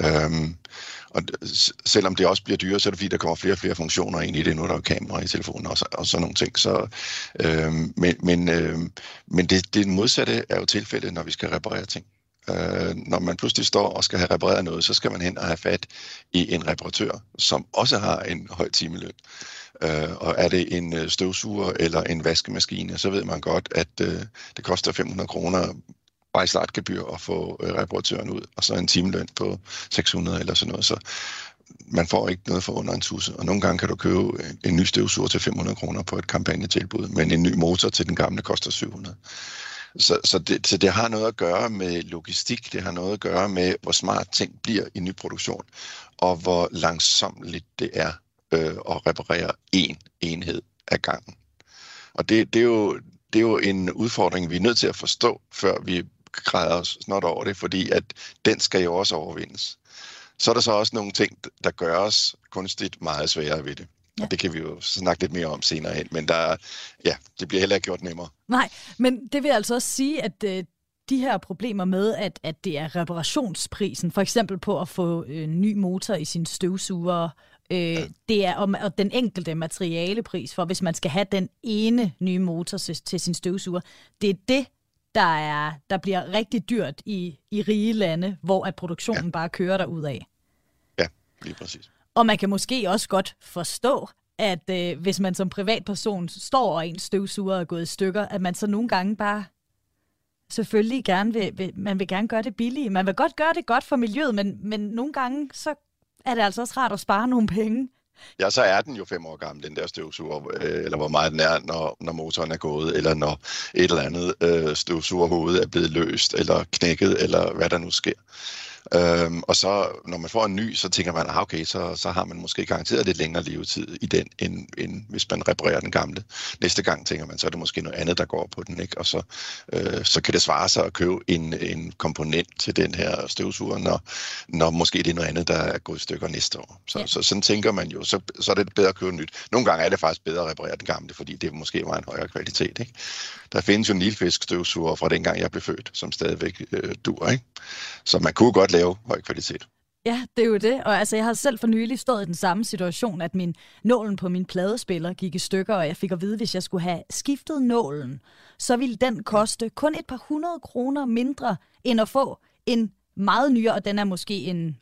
Øhm, og selvom det også bliver dyrere, så er det fordi, der kommer flere og flere funktioner ind i det. Nu er der jo kamera i telefonen og, så, og sådan nogle ting. Så, øhm, men men, øhm, men det, det modsatte er jo tilfældet, når vi skal reparere ting. Øh, når man pludselig står og skal have repareret noget, så skal man hen og have fat i en reparatør, som også har en høj timeløn. Øh, og er det en øh, støvsuger eller en vaskemaskine, så ved man godt, at øh, det koster 500 kroner bare i startgebyr at få øh, reparatøren ud, og så en timeløn på 600 eller sådan noget. Så man får ikke noget for under en tusse. Og nogle gange kan du købe en, ny støvsuger til 500 kroner på et kampagnetilbud, men en ny motor til den gamle koster 700. Så, så, det, så det har noget at gøre med logistik, det har noget at gøre med, hvor smart ting bliver i ny produktion, og hvor langsomt det er øh, at reparere én enhed ad gangen. Og det, det, er jo, det er jo en udfordring, vi er nødt til at forstå, før vi græder snart over det, fordi at den skal jo også overvindes. Så er der så også nogle ting, der gør os kunstigt meget sværere ved det. Ja. Og det kan vi jo snakke lidt mere om senere hen, men der, ja, det bliver heller ikke gjort nemmere. Nej, men det vil altså også sige, at øh, de her problemer med, at, at det er reparationsprisen, for eksempel på at få øh, ny motor i sin støvsuger, øh, ja. det er og, og den enkelte materialepris for, hvis man skal have den ene nye motor til, til sin støvsuger, det er det, der, er, der bliver rigtig dyrt i, i rige lande, hvor at produktionen ja. bare kører der ud af. Ja, lige præcis. Og man kan måske også godt forstå, at øh, hvis man som privatperson står og en støvsuger er gået i stykker, at man så nogle gange bare selvfølgelig gerne vil, vil, man vil gerne gøre det billigt. Man vil godt gøre det godt for miljøet, men, men nogle gange så er det altså også rart at spare nogle penge. Ja, så er den jo fem år gammel, den der støvsuger, øh, eller hvor meget den er, når, når motoren er gået, eller når et eller andet øh, støvsugerhoved er blevet løst, eller knækket, eller hvad der nu sker. Øhm, og så når man får en ny, så tænker man, ah, okay, så, så har man måske garanteret lidt længere levetid i den, end, end hvis man reparerer den gamle. Næste gang tænker man, så er det måske noget andet, der går på den, ikke? og så, øh, så kan det svare sig at købe en, en komponent til den her støvsuger, når, når måske det er noget andet, der er gået i stykker næste år. Så, ja. så sådan tænker man jo, så, så er det bedre at købe nyt. Nogle gange er det faktisk bedre at reparere den gamle, fordi det måske var en højere kvalitet. Ikke? Der findes jo nilfisk støvsuger fra dengang jeg blev født, som stadigvæk øh, dur. Ikke? Så man kunne godt lave høj kvalitet. Ja, det er jo det. Og altså, jeg har selv for nylig stået i den samme situation, at min nålen på min pladespiller gik i stykker, og jeg fik at vide, at hvis jeg skulle have skiftet nålen, så ville den koste kun et par hundrede kroner mindre, end at få en meget nyere, og den er måske en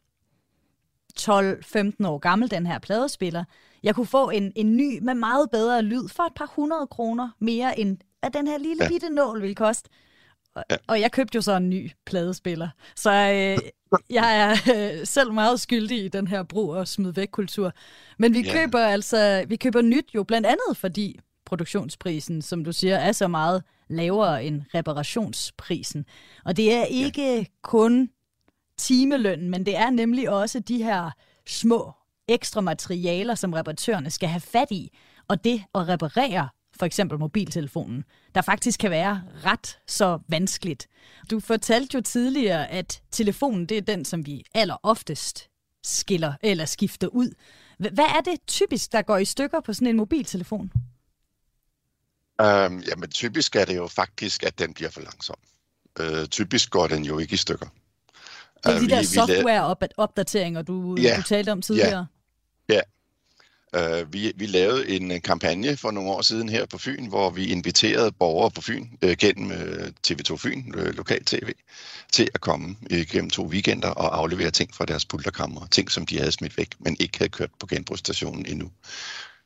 12-15 år gammel, den her pladespiller. Jeg kunne få en, en ny med meget bedre lyd for et par hundrede kroner mere, end at den her lille ja. bitte nål ville koste. Og, ja. og jeg købte jo så en ny pladespiller. Så øh, jeg er øh, selv meget skyldig i den her brug og smid væk kultur. Men vi ja. køber altså vi køber nyt jo blandt andet fordi produktionsprisen, som du siger, er så meget lavere end reparationsprisen. Og det er ikke ja. kun timelønnen, men det er nemlig også de her små ekstra materialer, som reparatørerne skal have fat i. Og det at reparere for eksempel mobiltelefonen, der faktisk kan være ret så vanskeligt. Du fortalte jo tidligere, at telefonen det er den, som vi aller oftest skiller eller skifter ud. Hvad er det typisk, der går i stykker på sådan en mobiltelefon? Um, jamen typisk er det jo faktisk, at den bliver for langsom. Uh, typisk går den jo ikke i stykker. Det er de uh, der software-opdateringer, du, ja, du talte om tidligere. Ja, ja. Øh, vi, vi lavede en øh, kampagne for nogle år siden her på Fyn, hvor vi inviterede borgere på Fyn øh, gennem øh, TV2 Fyn, øh, lokal tv, til at komme øh, gennem to weekender og aflevere ting fra deres pulterkammer. Ting, som de havde smidt væk, men ikke havde kørt på genbrugsstationen endnu.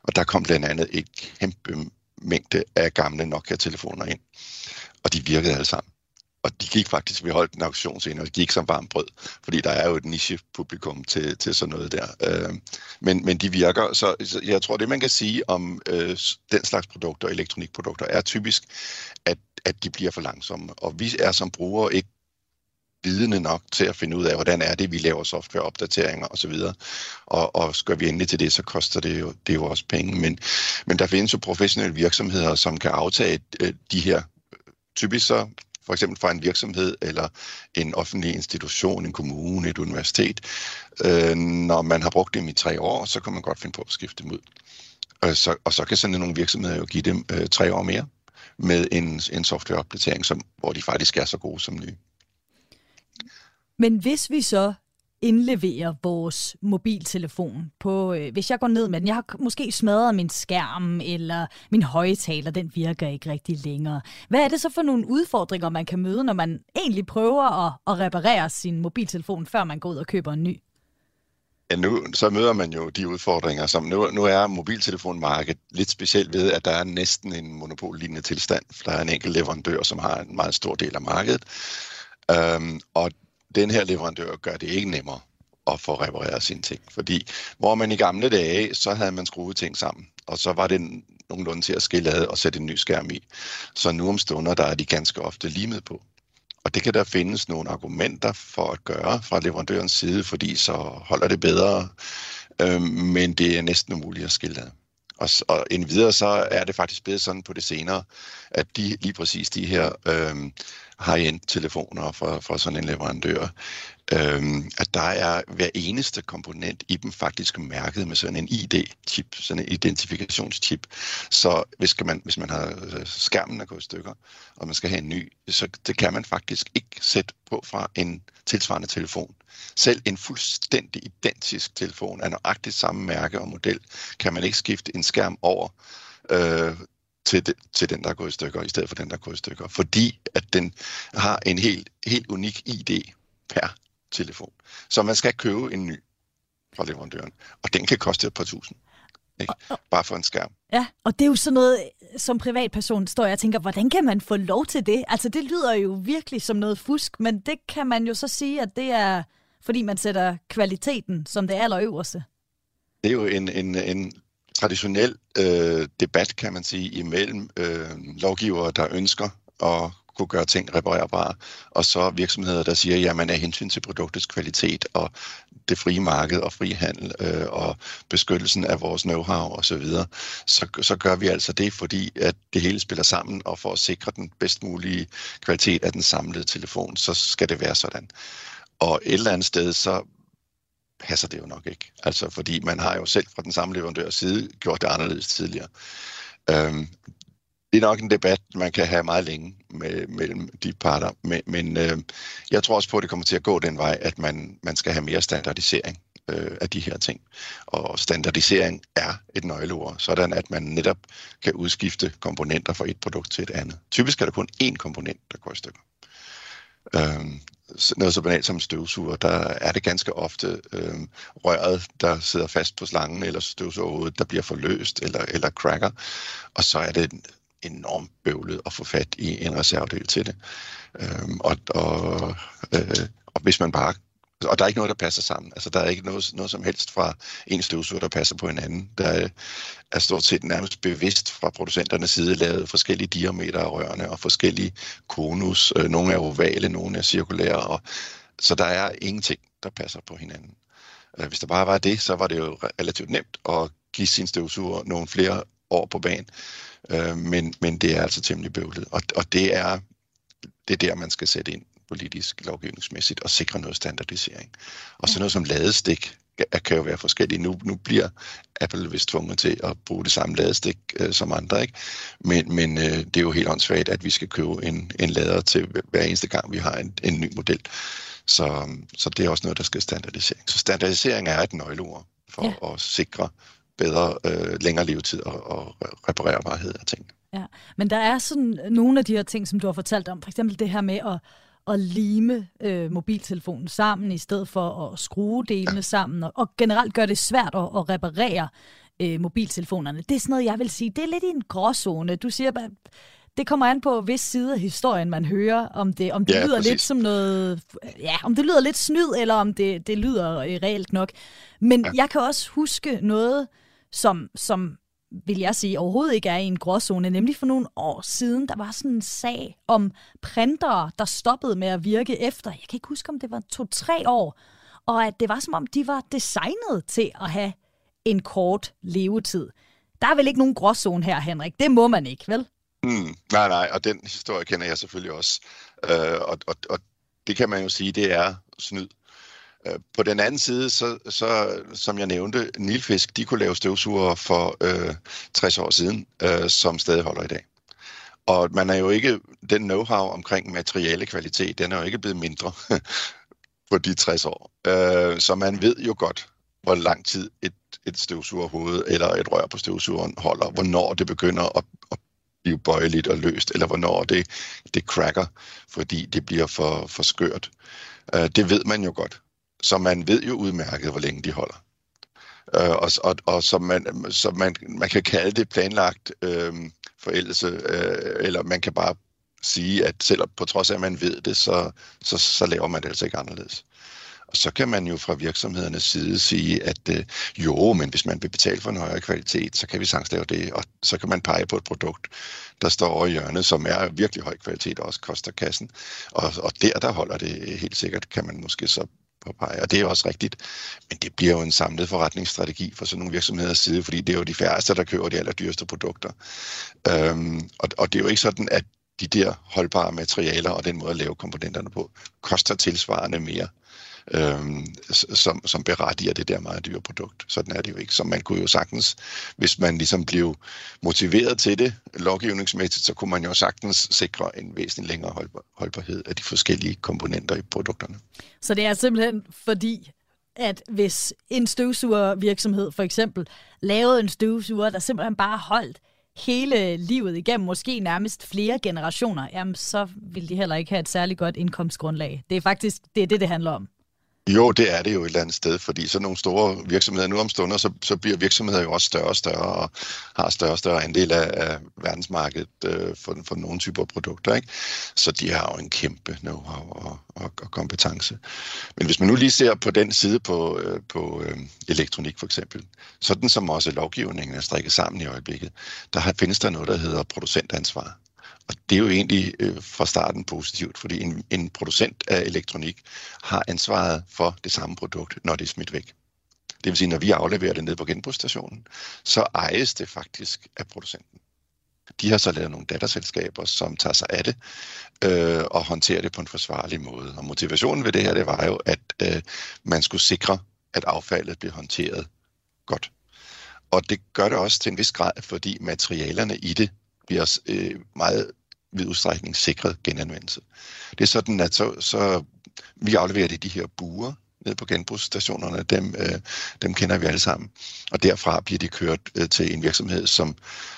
Og der kom blandt andet et kæmpe mængde af gamle Nokia-telefoner ind. Og de virkede alle sammen. Og de gik faktisk, vi holdt en auktion senere, og de gik som varmt brød, fordi der er jo et niche-publikum til, til sådan noget der. Øh, men, men de virker, så, så jeg tror, det man kan sige om øh, den slags produkter, elektronikprodukter, er typisk, at, at de bliver for langsomme. Og vi er som brugere ikke vidende nok til at finde ud af, hvordan er det, vi laver softwareopdateringer osv. Og, og skal vi endelig til det, så koster det jo, det jo også penge. Men, men der findes jo professionelle virksomheder, som kan aftage øh, de her typisk så for eksempel fra en virksomhed eller en offentlig institution, en kommune, et universitet. Øh, når man har brugt dem i tre år, så kan man godt finde på at skifte dem ud. Og så, og så kan sådan nogle virksomheder jo give dem øh, tre år mere med en, en softwareopdatering, som, hvor de faktisk er så gode som nye. Men hvis vi så indleverer vores mobiltelefon på, øh, hvis jeg går ned med den, jeg har måske smadret min skærm, eller min højtaler, den virker ikke rigtig længere. Hvad er det så for nogle udfordringer, man kan møde, når man egentlig prøver at, at reparere sin mobiltelefon, før man går ud og køber en ny? Ja, nu så møder man jo de udfordringer, som nu, nu er mobiltelefonmarkedet lidt specielt ved, at der er næsten en monopollignende tilstand. Der er en enkelt leverandør, som har en meget stor del af markedet. Øhm, og den her leverandør gør det ikke nemmere at få repareret sine ting. Fordi hvor man i gamle dage, så havde man skruet ting sammen, og så var det nogenlunde til at skille ad og sætte en ny skærm i. Så nu om stunder, der er de ganske ofte limet på. Og det kan der findes nogle argumenter for at gøre fra leverandørens side, fordi så holder det bedre, øh, men det er næsten umuligt at skille ad. Og, og endvidere så er det faktisk blevet sådan på det senere, at de lige præcis de her øh, high-end telefoner fra, fra sådan en leverandør, øhm, at der er hver eneste komponent i dem faktisk mærket med sådan en ID-chip, sådan en identifikationschip. Så hvis man, hvis man har øh, skærmen er gået i stykker, og man skal have en ny, så det kan man faktisk ikke sætte på fra en tilsvarende telefon. Selv en fuldstændig identisk telefon af nøjagtigt samme mærke og model, kan man ikke skifte en skærm over øh, til, de, til den, der er gået i stykker, i stedet for den, der er gået i stykker. Fordi at den har en helt, helt unik ID per telefon. Så man skal købe en ny fra leverandøren. Og den kan koste et par tusind. Ikke? Bare for en skærm. Ja, og det er jo sådan noget, som privatperson står jeg og tænker, hvordan kan man få lov til det? Altså det lyder jo virkelig som noget fusk, men det kan man jo så sige, at det er, fordi man sætter kvaliteten som det allerøverste. Det er jo en, en, en traditionel øh, debat, kan man sige, imellem øh, lovgivere, der ønsker at kunne gøre ting reparerbare, og så virksomheder, der siger, jamen af hensyn til produktets kvalitet og det frie marked og frihandel øh, og beskyttelsen af vores know-how osv., så, så, så gør vi altså det, fordi at det hele spiller sammen, og for at sikre den bedst mulige kvalitet af den samlede telefon, så skal det være sådan. Og et eller andet sted, så passer det jo nok ikke. Altså, fordi man har jo selv fra den samme leverandørs side gjort det anderledes tidligere. Øhm, det er nok en debat, man kan have meget længe med, mellem de parter, men, men øh, jeg tror også på, at det kommer til at gå den vej, at man, man skal have mere standardisering øh, af de her ting. Og standardisering er et nøgleord, sådan at man netop kan udskifte komponenter fra et produkt til et andet. Typisk er der kun én komponent, der går i stykker. Øhm, noget så banalt som støvsuger, der er det ganske ofte øh, røret, der sidder fast på slangen, eller støvsugerhovedet, der bliver forløst, eller, eller cracker, og så er det enormt bøvlet at få fat i en reservedel til det. Øh, og, og, øh, og hvis man bare og der er ikke noget, der passer sammen. Altså, der er ikke noget, noget som helst fra en støvsuger, der passer på en anden. Der er stort set nærmest bevidst fra producenternes side lavet forskellige diameter af rørene og forskellige konus. Øh, nogle er ovale, nogle er cirkulære. Og, så der er ingenting, der passer på hinanden. Øh, hvis der bare var det, så var det jo relativt nemt at give sin støvsuger nogle flere år på banen. Øh, men, men det er altså temmelig bøvlet. Og, og det er det er der, man skal sætte ind politisk, lovgivningsmæssigt og sikre noget standardisering. Og så noget som ladestik kan jo være forskellige. Nu, nu bliver Apple vist tvunget til at bruge det samme ladestik øh, som andre, ikke? Men, men øh, det er jo helt åndssvagt, at vi skal købe en, en lader til hver eneste gang, vi har en, en ny model. Så, så det er også noget, der skal standardisering. Så standardisering er et nøgleord for ja. at sikre bedre, øh, længere levetid og, og reparerbarhed af tingene. Ja, men der er sådan nogle af de her ting, som du har fortalt om. For eksempel det her med at, at lime øh, mobiltelefonen sammen, i stedet for at skrue delene ja. sammen, og, og generelt gøre det svært at, at reparere øh, mobiltelefonerne. Det er sådan noget, jeg vil sige, det er lidt i en gråzone. Du siger bare, det kommer an på, hvis side af historien man hører, om det, om det ja, lyder præcis. lidt som noget, ja, om det lyder lidt snyd, eller om det, det lyder øh, reelt nok. Men ja. jeg kan også huske noget, som, som vil jeg sige, overhovedet ikke er i en gråzone. Nemlig for nogle år siden, der var sådan en sag om printere, der stoppede med at virke efter, jeg kan ikke huske, om det var to-tre år, og at det var som om, de var designet til at have en kort levetid. Der er vel ikke nogen gråzone her, Henrik. Det må man ikke, vel? Mm, nej, nej, og den historie kender jeg selvfølgelig også. Øh, og, og, og det kan man jo sige, det er snyd. Øh, på den anden side, så, så, som jeg nævnte, Nilfisk, de kunne lave støvsuger for øh, 60 år siden, øh, som stadig holder i dag. Og man er jo ikke, den know-how omkring materialekvalitet, den er jo ikke blevet mindre på de 60 år. Øh, så man ved jo godt, hvor lang tid et, et støvsugerhoved eller et rør på støvsugeren holder, hvornår det begynder at, at blive bøjeligt og løst, eller hvornår det, det cracker, fordi det bliver for, for skørt. Øh, det ved man jo godt. Så man ved jo udmærket, hvor længe de holder. Øh, og og, og så, man, så man, man kan kalde det planlagt øh, forældelse, øh, eller man kan bare sige, at selv på trods af, at man ved det, så, så, så laver man det altså ikke anderledes. Og så kan man jo fra virksomhedernes side sige, at øh, jo, men hvis man vil betale for en højere kvalitet, så kan vi sagtens lave det, og så kan man pege på et produkt, der står over i hjørnet, som er virkelig høj kvalitet og også koster kassen. Og, og der, der holder det helt sikkert, kan man måske så påpege, og det er også rigtigt. Men det bliver jo en samlet forretningsstrategi for sådan nogle virksomheders side, fordi det er jo de færreste, der køber de allerdyreste produkter. Øhm, og, og det er jo ikke sådan, at de der holdbare materialer og den måde at lave komponenterne på, koster tilsvarende mere øh, som, som berettiger det der meget dyre produkt. Sådan er det jo ikke. Så man kunne jo sagtens, hvis man ligesom blev motiveret til det lovgivningsmæssigt, så kunne man jo sagtens sikre en væsentlig længere holdbar, holdbarhed af de forskellige komponenter i produkterne. Så det er simpelthen fordi, at hvis en støvsugervirksomhed for eksempel lavede en støvsuger, der simpelthen bare holdt hele livet igennem, måske nærmest flere generationer, jamen så vil de heller ikke have et særligt godt indkomstgrundlag. Det er faktisk det, er det, det handler om. Jo, det er det jo et eller andet sted, fordi sådan nogle store virksomheder, nu om stunder, så, så bliver virksomheder jo også større og større, og har større og større andel af, af verdensmarkedet øh, for, for nogle typer produkter. Ikke? Så de har jo en kæmpe know-how og, og, og kompetence. Men hvis man nu lige ser på den side på, øh, på øh, elektronik for eksempel, sådan som også lovgivningen er strikket sammen i øjeblikket, der har, findes der noget, der hedder producentansvar. Og det er jo egentlig øh, fra starten positivt, fordi en, en producent af elektronik har ansvaret for det samme produkt, når det er smidt væk. Det vil sige, når vi afleverer det ned på genbrugsstationen, så ejes det faktisk af producenten. De har så lavet nogle datterselskaber, som tager sig af det øh, og håndterer det på en forsvarlig måde. Og motivationen ved det her, det var jo, at øh, man skulle sikre, at affaldet blev håndteret godt. Og det gør det også til en vis grad, fordi materialerne i det bliver øh, meget vid udstrækning sikret genanvendelse. Det er sådan, at så, så vi afleverer det de her buer ned på genbrugsstationerne. Dem, øh, dem kender vi alle sammen. Og derfra bliver de kørt øh, til en virksomhed, som,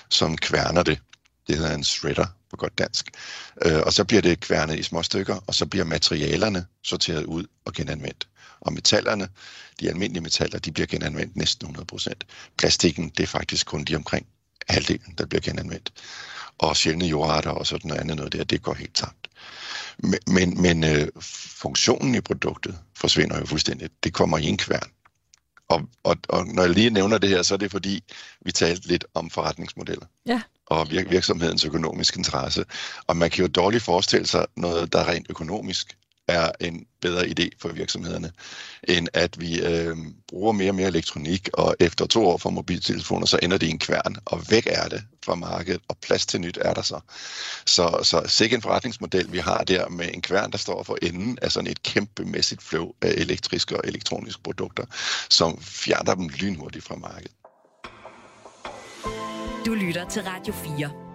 som kværner det. Det hedder en shredder på godt dansk. Øh, og så bliver det kværnet i små stykker, og så bliver materialerne sorteret ud og genanvendt. Og metallerne, de almindelige metaller, de bliver genanvendt næsten 100%. Plastikken, det er faktisk kun de omkring halvdelen, der bliver genanvendt. Og sjældne jordarter og sådan noget andet noget der, det går helt tabt. Men, men, men øh, funktionen i produktet forsvinder jo fuldstændig. Det kommer i en kværn. Og, og, og når jeg lige nævner det her, så er det fordi, vi talte lidt om forretningsmodeller. Ja. Og vir- virksomhedens økonomiske interesse. Og man kan jo dårligt forestille sig noget, der er rent økonomisk er en bedre idé for virksomhederne, end at vi øh, bruger mere og mere elektronik, og efter to år for mobiltelefoner, så ender det i en kværn, og væk er det fra markedet, og plads til nyt er der så. Så, så sikke en forretningsmodel, vi har der med en kværn, der står for enden af sådan et kæmpemæssigt flow af elektriske og elektroniske produkter, som fjerner dem lynhurtigt fra markedet. Du lytter til Radio 4.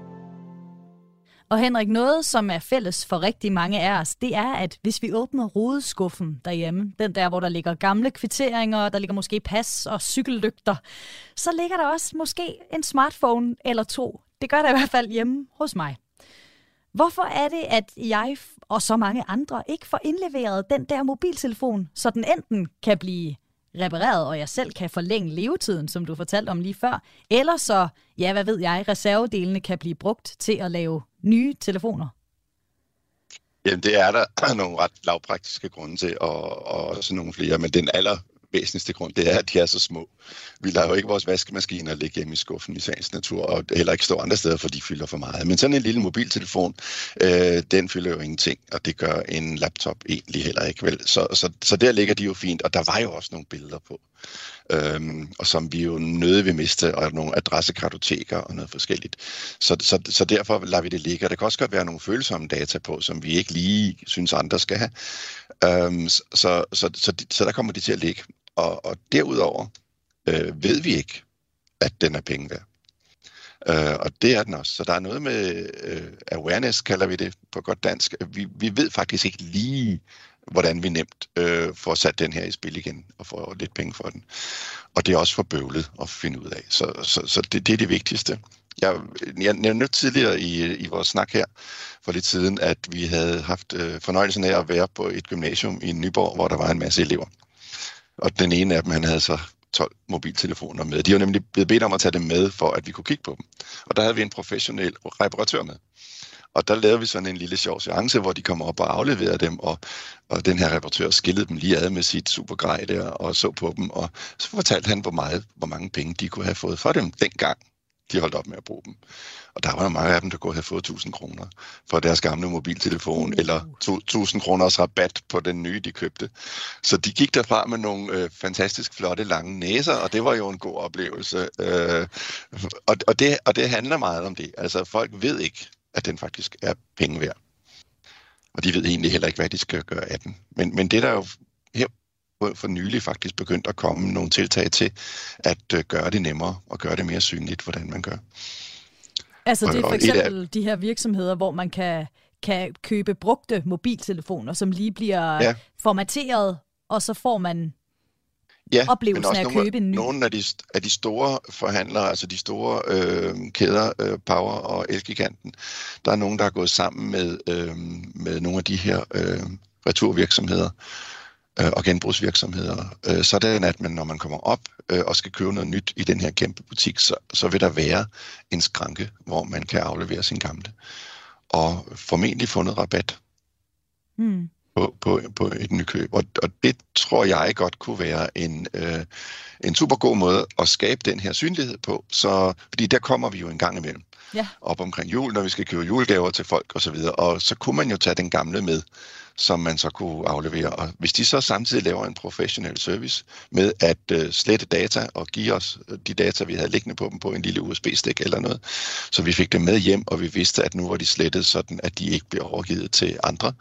Og Henrik, noget som er fælles for rigtig mange af os, det er, at hvis vi åbner rodeskuffen derhjemme, den der, hvor der ligger gamle kvitteringer, der ligger måske pas og cykellygter, så ligger der også måske en smartphone eller to. Det gør der i hvert fald hjemme hos mig. Hvorfor er det, at jeg og så mange andre ikke får indleveret den der mobiltelefon, så den enten kan blive repareret, og jeg selv kan forlænge levetiden, som du fortalte om lige før, eller så, ja, hvad ved jeg, reservedelene kan blive brugt til at lave nye telefoner? Jamen, det er der nogle ret lavpraktiske grunde til, og, og også nogle flere, men den aller væsentligste grund, det er, at de er så små. Vi lader jo ikke vores vaskemaskiner ligge hjemme i skuffen i sagens natur, og heller ikke stå andre steder, for de fylder for meget. Men sådan en lille mobiltelefon, øh, den fylder jo ingenting, og det gør en laptop egentlig heller ikke. Vel? Så, så, så der ligger de jo fint, og der var jo også nogle billeder på, øhm, og som vi jo nøde vil miste, og nogle adressekartoteker og noget forskelligt. Så, så, så derfor lader vi det ligge, og der kan også godt være nogle følsomme data på, som vi ikke lige synes andre skal have. Øhm, så, så, så, så, så der kommer de til at ligge. Og, og derudover øh, ved vi ikke, at den er penge værd. Øh, og det er den også. Så der er noget med øh, awareness, kalder vi det på godt dansk. Vi, vi ved faktisk ikke lige, hvordan vi nemt øh, får sat den her i spil igen og får lidt penge for den. Og det er også for bøvlet at finde ud af. Så, så, så det, det er det vigtigste. Jeg, jeg nævnte tidligere i, i vores snak her for lidt siden, at vi havde haft øh, fornøjelsen af at være på et gymnasium i Nyborg, hvor der var en masse elever. Og den ene af dem, han havde så 12 mobiltelefoner med. De var nemlig blevet bedt om at tage dem med, for at vi kunne kigge på dem. Og der havde vi en professionel reparatør med. Og der lavede vi sådan en lille sjov seance, hvor de kom op og afleverede dem, og, og den her reparatør skillede dem lige ad med sit supergrej der, og så på dem, og så fortalte han, hvor, meget, hvor mange penge de kunne have fået for dem dengang de holdt op med at bruge dem. Og der var der mange af dem, der kunne have fået 1000 kroner for deres gamle mobiltelefon, mm. eller 1000 kroners rabat på den nye, de købte. Så de gik derfra med nogle øh, fantastisk flotte lange næser, og det var jo en god oplevelse. Øh, og, og, det, og det handler meget om det. Altså folk ved ikke, at den faktisk er penge værd. Og de ved egentlig heller ikke, hvad de skal gøre af den. Men, men det der jo for nylig faktisk begyndt at komme nogle tiltag til at øh, gøre det nemmere og gøre det mere synligt, hvordan man gør. Altså det er for eksempel de her virksomheder, hvor man kan, kan købe brugte mobiltelefoner, som lige bliver ja. formateret, og så får man ja, oplevelsen af at nogle, købe en ny. Nogle af de, af de store forhandlere, altså de store øh, kæder, øh, Power og Elgiganten, der er nogen, der er gået sammen med, øh, med nogle af de her øh, returvirksomheder, øh, og genbrugsvirksomheder, øh, sådan at man, når man kommer op øh, og skal købe noget nyt i den her kæmpe butik, så, så vil der være en skranke, hvor man kan aflevere sin gamle. Og formentlig få noget rabat mm. på, på, på et nykøb. Og, og det tror jeg godt kunne være en, øh, en super god måde at skabe den her synlighed på. Så, fordi der kommer vi jo en gang imellem ja. op omkring jul, når vi skal købe julegaver til folk osv. Og, så og så kunne man jo tage den gamle med som man så kunne aflevere. Og hvis de så samtidig laver en professionel service med at øh, slette data og give os øh, de data, vi havde liggende på dem på en lille USB-stik eller noget, så vi fik dem med hjem, og vi vidste, at nu var de slettet sådan, at de ikke bliver overgivet til andre,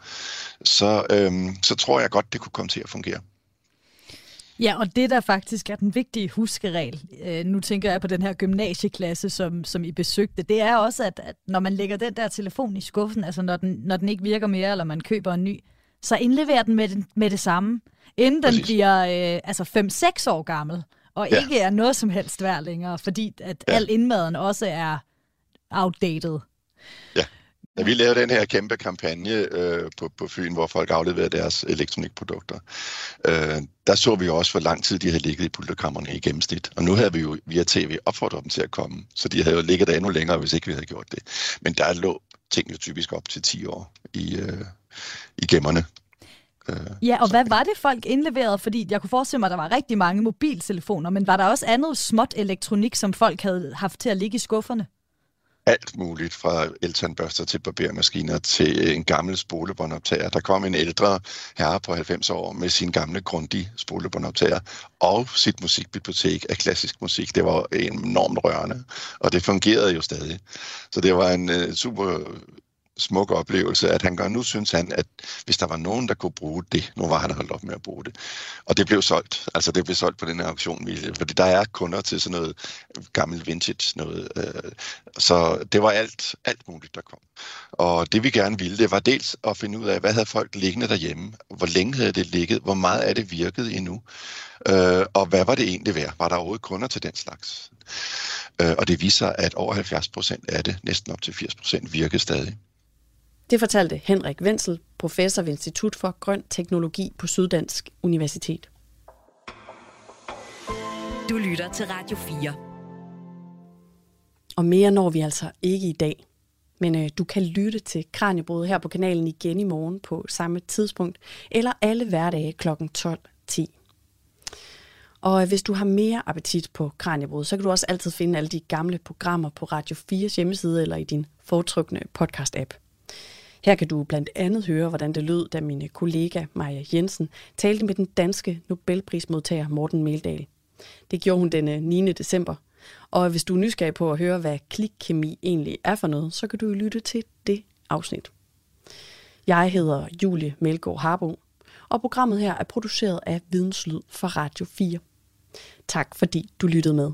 så, øhm, så tror jeg godt, det kunne komme til at fungere. Ja, og det der faktisk er den vigtige huskeregel, øh, nu tænker jeg på den her gymnasieklasse, som, som I besøgte, det er også, at, at når man lægger den der telefon i skuffen, altså når den, når den ikke virker mere, eller man køber en ny, så indleverer den med, den, med det samme, inden Præcis. den bliver øh, altså 5-6 år gammel, og ja. ikke er noget som helst værd længere, fordi at ja. al indmaden også er outdated. Da vi lavede den her kæmpe kampagne øh, på, på Fyn, hvor folk afleverede deres elektronikprodukter, øh, der så vi også, hvor lang tid de havde ligget i pulterkammerne i gennemsnit. Og nu havde vi jo via tv opfordret dem til at komme, så de havde jo ligget der endnu længere, hvis ikke vi havde gjort det. Men der lå ting jo typisk op til 10 år i, øh, i gemmerne. Øh, ja, og hvad var det, folk indleverede? Fordi jeg kunne forestille mig, at der var rigtig mange mobiltelefoner, men var der også andet småt elektronik, som folk havde haft til at ligge i skufferne? Alt muligt, fra eltandbørster til barbermaskiner til øh, en gammel spolebåndoptager. Der kom en ældre herre på 90 år med sin gamle grundig spolebåndoptager og sit musikbibliotek af klassisk musik. Det var enormt rørende, og det fungerede jo stadig. Så det var en øh, super smuk oplevelse, at han gør, nu synes han, at hvis der var nogen, der kunne bruge det, nu var han holdt op med at bruge det. Og det blev solgt. Altså det blev solgt på den her auktion, fordi der er kunder til sådan noget gammel vintage noget. Øh, så det var alt, alt muligt, der kom. Og det vi gerne ville, det var dels at finde ud af, hvad havde folk liggende derhjemme? Hvor længe havde det ligget? Hvor meget er det virket endnu? Øh, og hvad var det egentlig værd? Var der overhovedet kunder til den slags? Øh, og det viser, at over 70 procent af det, næsten op til 80 procent, virkede stadig. Det fortalte Henrik Wenzel, professor ved Institut for Grøn Teknologi på Syddansk Universitet. Du lytter til Radio 4. Og mere når vi altså ikke i dag. Men øh, du kan lytte til Kranjebrud her på kanalen igen i morgen på samme tidspunkt, eller alle hverdage kl. 12.10. Og øh, hvis du har mere appetit på Kranjebrud, så kan du også altid finde alle de gamle programmer på Radio 4's hjemmeside eller i din foretrukne podcast-app. Her kan du blandt andet høre, hvordan det lød, da min kollega Maja Jensen talte med den danske Nobelprismodtager Morten Meldal. Det gjorde hun den eh, 9. December. Og hvis du er nysgerrig på at høre, hvad klikkemi egentlig er for noget, så kan du lytte til det afsnit. Jeg hedder Julie Melgaard Harbo, og programmet her er produceret af Videnslyd for Radio 4. Tak fordi du lyttede med.